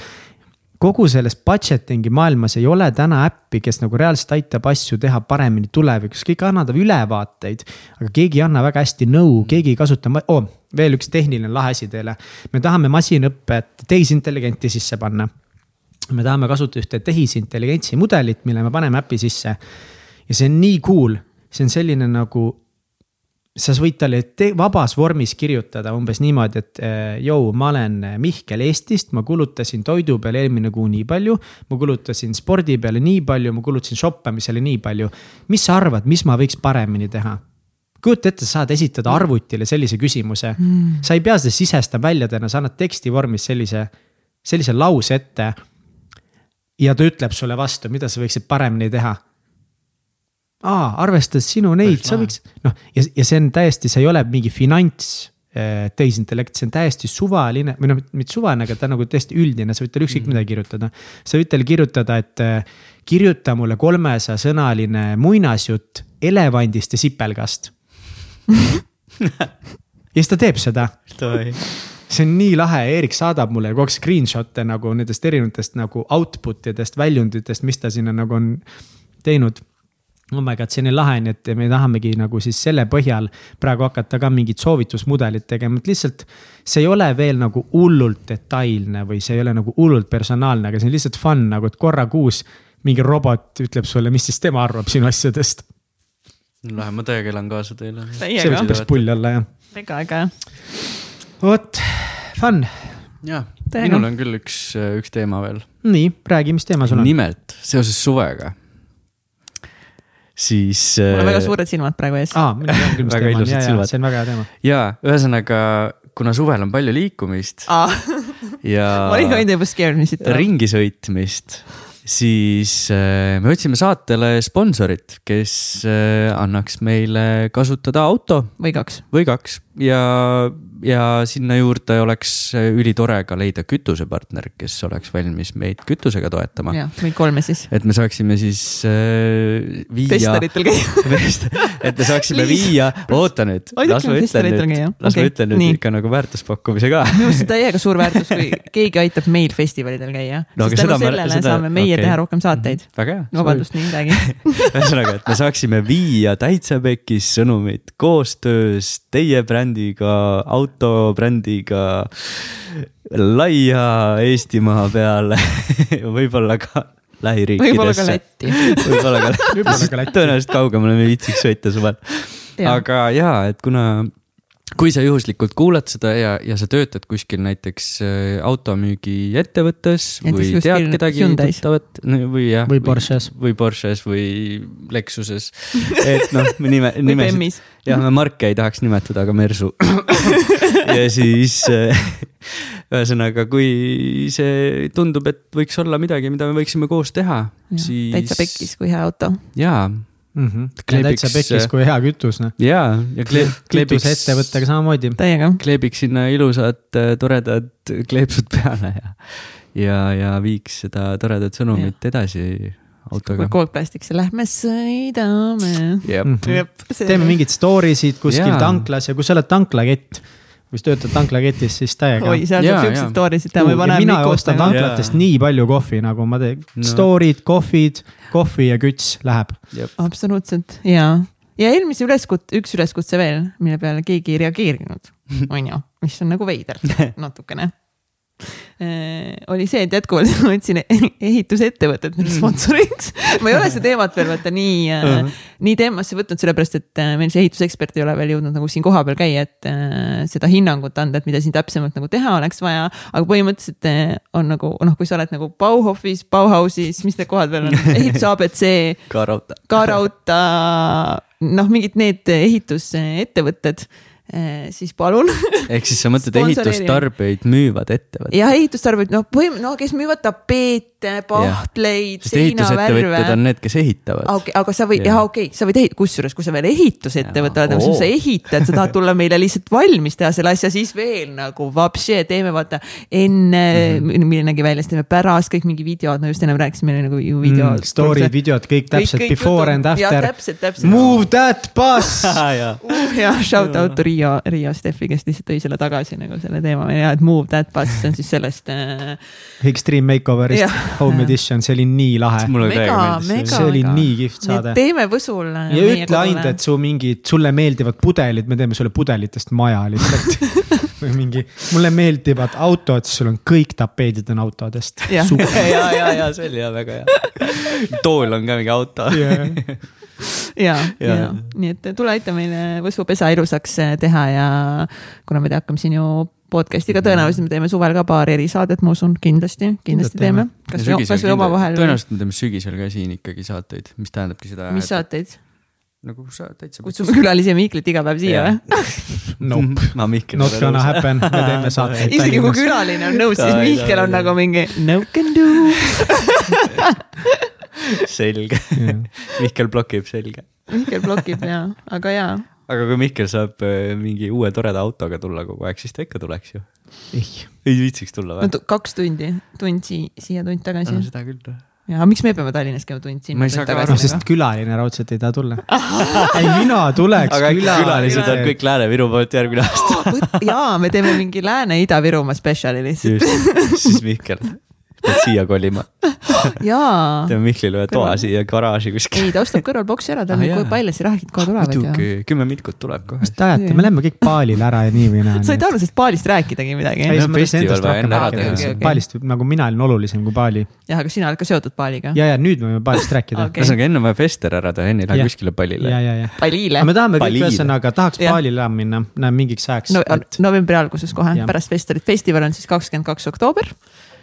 S3: kogu selles budgeting'i maailmas ei ole täna äppi, kes nagu reaalselt aitab asju teha paremini tulevikus, kõik annavad ülevaateid. aga keegi ei anna väga hästi nõu, keegi ei kasuta oh,, veel üks tehniline lahe asi teile. me tahame masinõppet, tehisintelligenti sisse panna me tahame kasutada ühte tehisintelligentsi mudelit, mille me paneme äpi sisse. ja see on nii cool, see on selline nagu. Sa võid talle te- vabas vormis kirjutada umbes niimoodi, et eh, jõu, ma olen Mihkel Eestist, ma kulutasin toidu peale eelmine kuu nii palju. ma kulutasin spordi peale nii palju, ma kulutasin shoppamisele nii palju. mis sa arvad, mis ma võiks paremini teha? kujuta ette, sa saad esitada arvutile sellise küsimuse mm.. sa ei pea seda sisestama väljadena, sa annad teksti vormis sellise, sellise lause ette ja ta ütleb sulle vastu, mida sa võiksid paremini teha. aa, arvestades sinu neid, sa võiks, noh ja, ja see on täiesti, see ei ole mingi finants eh, tehisintellekt, see on täiesti suvaline või noh, mitte suvaline, aga ta on nagu täiesti üldine, sa võid talle ükskõik mida kirjutada. sa võid talle kirjutada, et eh, kirjuta mulle kolmesaja sõnaline muinasjutt elevandist ja sipelgast. <laughs> ja siis ta teeb seda see on nii lahe, Eerik saadab mulle kogu aeg screenshot'e nagu nendest erinevatest nagu output idest, väljunditest, mis ta sinna nagu on teinud. Oh my god, see on nii lahe, nii et me tahamegi nagu siis selle põhjal praegu hakata ka mingit soovitusmudelit tegema, et lihtsalt. see ei ole veel nagu hullult detailne või see ei ole nagu hullult personaalne, aga see on lihtsalt fun nagu, et korra kuus mingi robot ütleb sulle, mis siis tema arvab sinu asjadest.
S2: lahe, ma täiega elan kaasa teile.
S3: see võiks, päris pull olla jah.
S1: väga äge.
S3: vot, fun,
S1: Täiega.
S2: minul on küll üks, üks teema veel.
S3: nii räägi, mis teema sul on?
S2: nimelt seoses suvega. siis.
S1: mul on väga suured silmad praegu ees.
S3: aa, minul on küll, <laughs>
S2: Väga ilusad
S3: ja, ja
S2: silmad.
S3: see on väga hea teema.
S2: jaa, ühesõnaga, kuna suvel on palju liikumist ja <laughs>
S1: ma olin ainult juba scared, mis siit tuleb.
S2: ringi sõitmist, siis äh, me otsime saatele sponsorit, kes äh, annaks meile kasutada auto
S1: või kaks.
S2: või kaks ja, ja sinna juurde oleks ülitore ka leida kütusepartner, kes oleks valmis meid kütusega toetama.
S1: jah, meid kolme siis.
S2: et me saaksime siis äh, viia.
S1: Vestaritel käia <laughs>
S2: et me saaksime viia, oota nüüd, las ma ütlen nüüd, las ma ütlen nüüd ikka nagu väärtuspakkumise ka.
S1: minu arust on täiega suur väärtus, kui keegi aitab meil festivalidel käia no,. sest tänu sellele seda, saame meie okay. teha rohkem saateid.
S2: väga hea.
S1: vabandust, nii räägi <laughs>
S2: ühesõnaga, et me saaksime viia Täitsa Pekis sõnumit koostöös teie brändiga, autobrändiga laia Eestimaa peale <laughs> võib-olla ka lähiriikidesse. <laughs>
S1: võib-olla ka Lätti.
S2: võib-olla ka Lätti, tõenäoliselt kaugemale me ei viitsiks sõita suvel. aga jaa, et kuna kui sa juhuslikult kuulad seda ja, ja sa töötad kuskil näiteks äh, automüügiettevõttes või tead kedagi tuttavat või jah.
S3: või Porsches.
S2: või Porsches või Lexuses. et noh, nime, <laughs> nimesid, jah, me marke ei tahaks nimetada, aga Mersu ja siis äh, <laughs> ühesõnaga, kui see tundub, et võiks olla midagi, mida me võiksime koos teha, siis.
S1: täitsa pekkis, kui hea auto.
S2: jaa
S3: mm. -hmm. Kleebiks... täitsa pekkis, kui hea kütus, noh.
S2: ja, ja kleeb,
S3: kleebiks. <laughs> kütusettevõttega samamoodi.
S1: täiega.
S2: kleebiks sinna ilusad äh, toredad kleepsud peale ja, ja, ja viiks seda toredat sõnumit ja. edasi autoga.
S1: koogplastikse, lähme sõidame.
S3: -hmm. teeme mingeid story sid kuskil ja. tanklas ja kui sa oled tanklakett kui sa töötad tanklaketis, siis täiega.
S1: oi, seal saab siukseid story sid teha,
S3: ma juba näen. mina ostan tanklatest nii palju kohvi, nagu ma teen no., story'd, kohvid, kohvi ja küts läheb.
S1: absoluutselt ja, ja eelmise üleskutse, üks üleskutse veel, mille peale keegi ei reageerinud, <laughs> on ju, mis on nagu veider <laughs> natukene oli see, et jätkuvalt ma <laughs> võtsin ehitusettevõtet minu sponsoriks. ma ei ole seda teemat veel vaata nii uh, -huh. nii teemasse võtnud, sellepärast et äh, meil see ehitusekspert ei ole veel jõudnud nagu siin kohapeal käia, et uh, seda hinnangut anda, et mida siin täpsemalt nagu teha oleks vaja. aga põhimõtteliselt on nagu noh, kui sa oled nagu Bauhofis, Bauhausis, mis need kohad veel on, <laughs> ehitus abc.
S2: Ka-Rauta.
S1: Ka-Rauta, noh, mingid need ehitusettevõtted Eh, siis palun.
S2: Ehk siis sa mõtled ehitustarbeid müüvad ettevõtted?
S1: jah, ehitustarbeid, noh, põhim-, no kes müüvad tapeete, pahtleid,
S2: seinavärve. on need, kes ehitavad.
S1: Okay, aga sa võid, jah, okei okay,, sa võid ehitada, kusjuures, kui sa veel ehitusettevõte oled, sa ehitad, sa tahad <laughs> tulla meile lihtsalt valmis teha selle asja, siis veel nagu vapši, teeme vaata enne mm, -hmm. milline nägi välja, siis teeme pärast kõik mingi videod, no just ennem rääkisime nagu ju video mm,.
S3: Story'd, videod, kõik täpselt kõik, kõik before kõik, and after.
S1: täpselt, täpselt.
S3: Move that bus <laughs>
S1: uh, jah, shout out to Riia, Riia Steffi, kes lihtsalt tõi selle tagasi nagu selle teema ja et Move That Bus, see on siis sellest äh....
S3: Extreme Makeover'ist Home Edition, see oli nii lahe. see oli nii kihvt saade.
S1: teeme Võsul.
S3: Ja ütle ainult, et su mingid, sulle meeldivad pudelid, me teeme sulle pudelitest maja lihtsalt <laughs> või mingi, mulle meeldivad autod, siis sul on kõik tapeedid on autodest.
S2: ja, <laughs> ja, ja, ja see oli ja väga hea. tool on ka mingi auto
S1: yeah ja, <laughs> ja, ja nii et tule aita meile Võsu pesa ilusaks eh, teha ja kuna me hakkame siin ju podcast'iga tõenäoliselt me teeme suvel ka paar erisaadet, ma usun, kindlasti, kindlasti teeme. kas või, kas või omavahel.
S2: tõenäoliselt me teeme sügisel ka siin ikkagi saateid, mis tähendabki seda.
S1: mis saateid?
S2: nagu sa täitsa.
S1: kutsume külalisi ja Mihklit iga päev siia või? <laughs>
S3: Nope, <laughs>
S2: ma Mihkel.
S3: Not gonna happen, me teeme <laughs> saateid.
S1: isegi kui külaline on nõus, siis Mihkel on nagu mingi no can do
S2: selge Mihkel blokib, selge.
S1: Mihkel blokib ja, aga jaa.
S2: Aga kui Mihkel saab äh, mingi uue toreda autoga tulla kogu aeg, siis ta ikka tuleks ju. ei viitsiks tulla
S1: või kaks tundi, tund si siia, tund tagasi.
S2: no seda küll
S1: ja miks me peame Tallinnas käima tund sinna?
S2: ma ei saa ka aru,
S3: sest külaline raudselt ei taha tulla <laughs> ei, mina tuleks.
S2: aga külalised on kõik Lääne-Viru poolt järgmine aasta
S1: jaa, me teeme mingi Lääne-Ida-Virumaa spetsiali
S2: lihtsalt. siis Mihkel siia kolima <laughs>
S1: jaa.
S2: teeme Mihklile ühe toa siia garaaži kuskil.
S1: ei, ta ostab kõrval boksi ära, tal ah, nüüd Pailesi rahid kohe tulevad.
S2: muidugi, kümme milkut tuleb kohe.
S3: mis te ajate, me läheme kõik Paalile ära ja nii või naa.
S1: sa ei taha sellest Paalist rääkidagi midagi?
S3: Paalist nagu mina olin olulisem kui Paali.
S1: jah, aga sina oled ka seotud Paaliga.
S3: ja, ja nüüd me võime Paalist rääkida.
S2: ühesõnaga enne on vaja fester ära teha, enne ei lähe kuskile Palile.
S3: ja, ja, ja.
S1: Palile.
S3: me tahame kõik ühesõnaga, tahaks Paalile minna, näe mingiks ajaks.
S1: novembri alguses kohe, pärast festivalit. festival on siis kakskümmend kaks oktoober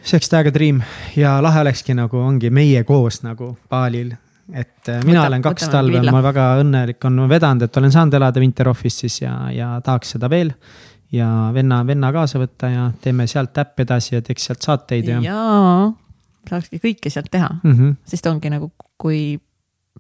S3: see oleks täiega dream ja lahe olekski nagu ongi meie koos nagu baalil. et äh, mina Võta, olen kaks talve, ma väga õnnelik on vedanud, et olen saanud elada Winter Office'is ja, ja tahaks seda veel. ja venna, venna kaasa võtta ja teeme sealt äpp edasi ja teeks sealt saateid ja.
S1: jaa saakski kõike sealt teha
S3: mm. -hmm.
S1: sest ongi nagu, kui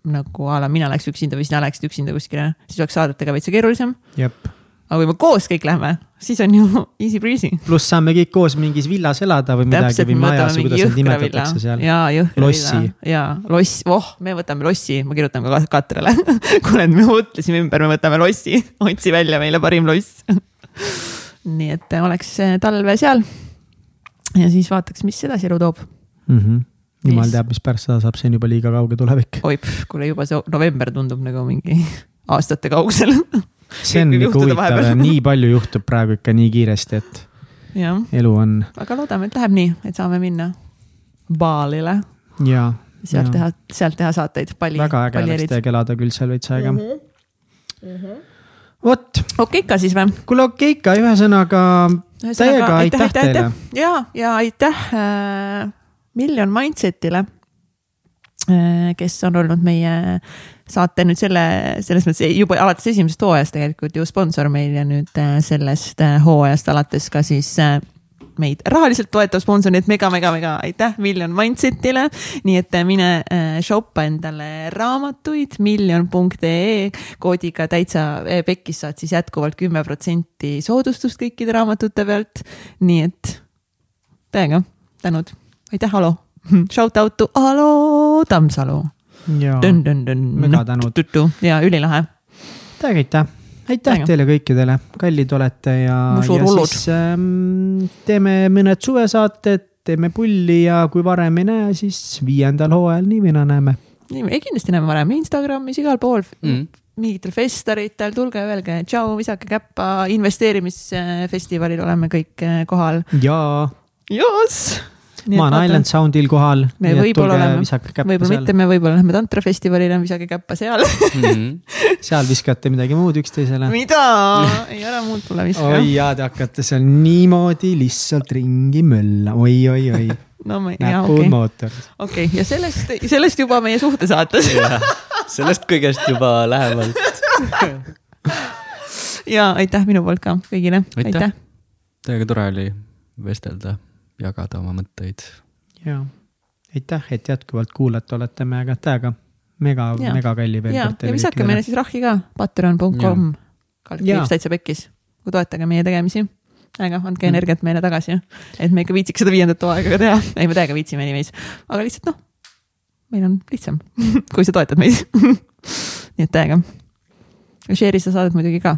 S1: nagu a la mina läheks üksinda või sina läheksid üksinda kuskile, siis oleks saadetega veitsa keerulisem.
S3: jep,
S1: aga kui me koos kõik lähme, siis on ju <laughs> easy breezy.
S3: pluss saame kõik koos mingis villas elada või midagi või majas või kuidas neid nimetatakse seal.
S1: ja jõhkra villa ja loss, oh, me võtame lossi, ma kirjutan ka Katrale. <laughs> kuule, me mõtlesime ümber, me võtame lossi, <laughs> otsi välja meile parim loss. nii et oleks eh, talve seal. ja siis vaataks, mis edasi elu toob.
S3: mm. -hmm. jumal
S1: Yes.
S3: teab, mis pärast seda saab, see on juba liiga kauge tulevik.
S1: oi, kuule juba see november tundub nagu mingi aastate kaugusel.
S3: See on ikka
S1: juhtuda
S3: huvitav ja nii palju juhtub praegu ikka nii kiiresti, et
S1: jah,
S3: elu on
S1: aga loodame, et läheb nii, et saame minna Baalile,
S3: ja.
S1: sealt teha, sealt teha saateid, palli,
S3: väga äge oleks teiega elada küll seal veits aega.
S1: Mhm.
S3: vot,
S1: okei, ikka siis või?
S3: kuule okei ikka, ühesõnaga täiega aitäh teile.
S1: ja, ja aitäh äh, Million Mindsetile äh,, kes on olnud meie saate nüüd selle, selles mõttes juba alates esimesest hooajast tegelikult ju sponsor meil ja nüüd äh, sellest äh, hooajast alates ka siis äh, meid rahaliselt toetav sponsor, nii et mega-mega-mega aitäh Million Mindsetile. nii et mine shoppa endale raamatuid miljon.ee koodiga täitsa pekkis saad siis jätkuvalt kümme protsenti soodustust kõikide raamatute pealt. nii et täiega tänud, aitäh, Alo. <laughs> Shout out to Alo Tammsalu.
S3: Ja Mega tänud.
S1: ja ülilahe.
S3: täiega aitäh, aitäh teile kõikidele, kallid olete ja, ja siis ähm, teeme mõned suvesaated, teeme pulli ja kui varem ei näe, siis viiendal hooajal nii või naa näeme.
S1: ei kindlasti näeme varem Instagramis igal pool
S2: Mm.
S1: mingitel festaritel, tulge öelge tšau, visake käppa, investeerimisfestivalil oleme kõik eh, kohal.
S3: ja
S1: Joss.
S3: Ma olen Island Soundil kohal.
S1: Me võib-olla oleme. võib-olla
S3: seal
S1: mitte, me võib-olla lähme tantrafestivalile, visake käppa seal. <laughs>
S3: seal viskate midagi muud üksteisele.
S1: mida? ei ära muud mulle viska
S3: oi. jaa, te hakkate seal niimoodi lihtsalt ringi mölla, oi-oi-oi,
S1: no ma, jaa, okei, okei ja sellest, sellest juba meie suhtesaates.
S2: sellest kõigest juba lähemalt. <laughs>
S1: ja aitäh minu poolt ka kõigile,
S2: Aitäh.
S1: aitäh.
S2: täiega tore oli vestelda, jagada oma mõtteid.
S3: jaa, aitäh, et jätkuvalt kuulate olete meiega, täiega mega, mega kalli veel
S1: ja,
S3: kord
S1: ja visake meile siis rahhi ka, patreon.com, kaldkriips täitsa pekkis, kui toetage meie tegemisi. äge, andke
S3: Mm.
S1: energiat meile tagasi, et me ikka viitsiks seda viiendat hooaega ka teha, ei me täiega viitsime anyways, aga lihtsalt noh, meil on lihtsam, <laughs> kui sa toetad meid. <laughs> nii et täiega. Share'i seda saadet muidugi ka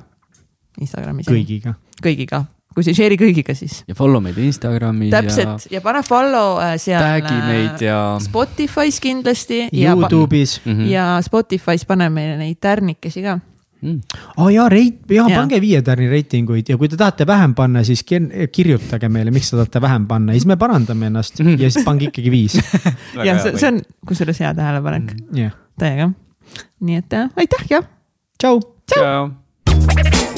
S1: Instagramis.
S3: kõigiga.
S1: kõigiga, kui sa ei share'i kõigiga, siis
S2: ja follow meid Instagramis
S1: täpselt ja pane follow äh,
S2: ja
S1: seal.
S2: tag'i meid ja.
S1: Spotify's kindlasti ja,
S3: Youtube'is,
S2: Mhm.
S1: ja Spotify's pane meile neid tärnikesi ka
S2: Mm.
S3: aa jaa, reit-, jaa,
S1: Jaa.
S3: pange viie tärni reitinguid ja kui te tahate vähem panna, siis kir- kirjutage meile, miks te tahate vähem panna ja siis me parandame ennast ja siis pange ikkagi viis. <laughs> <laughs>
S1: ja see, see on kusjuures hea tähelepanek,
S3: jah,
S1: täiega. nii et äh, aitäh ja
S3: tšau.
S1: tšau.
S2: tšau.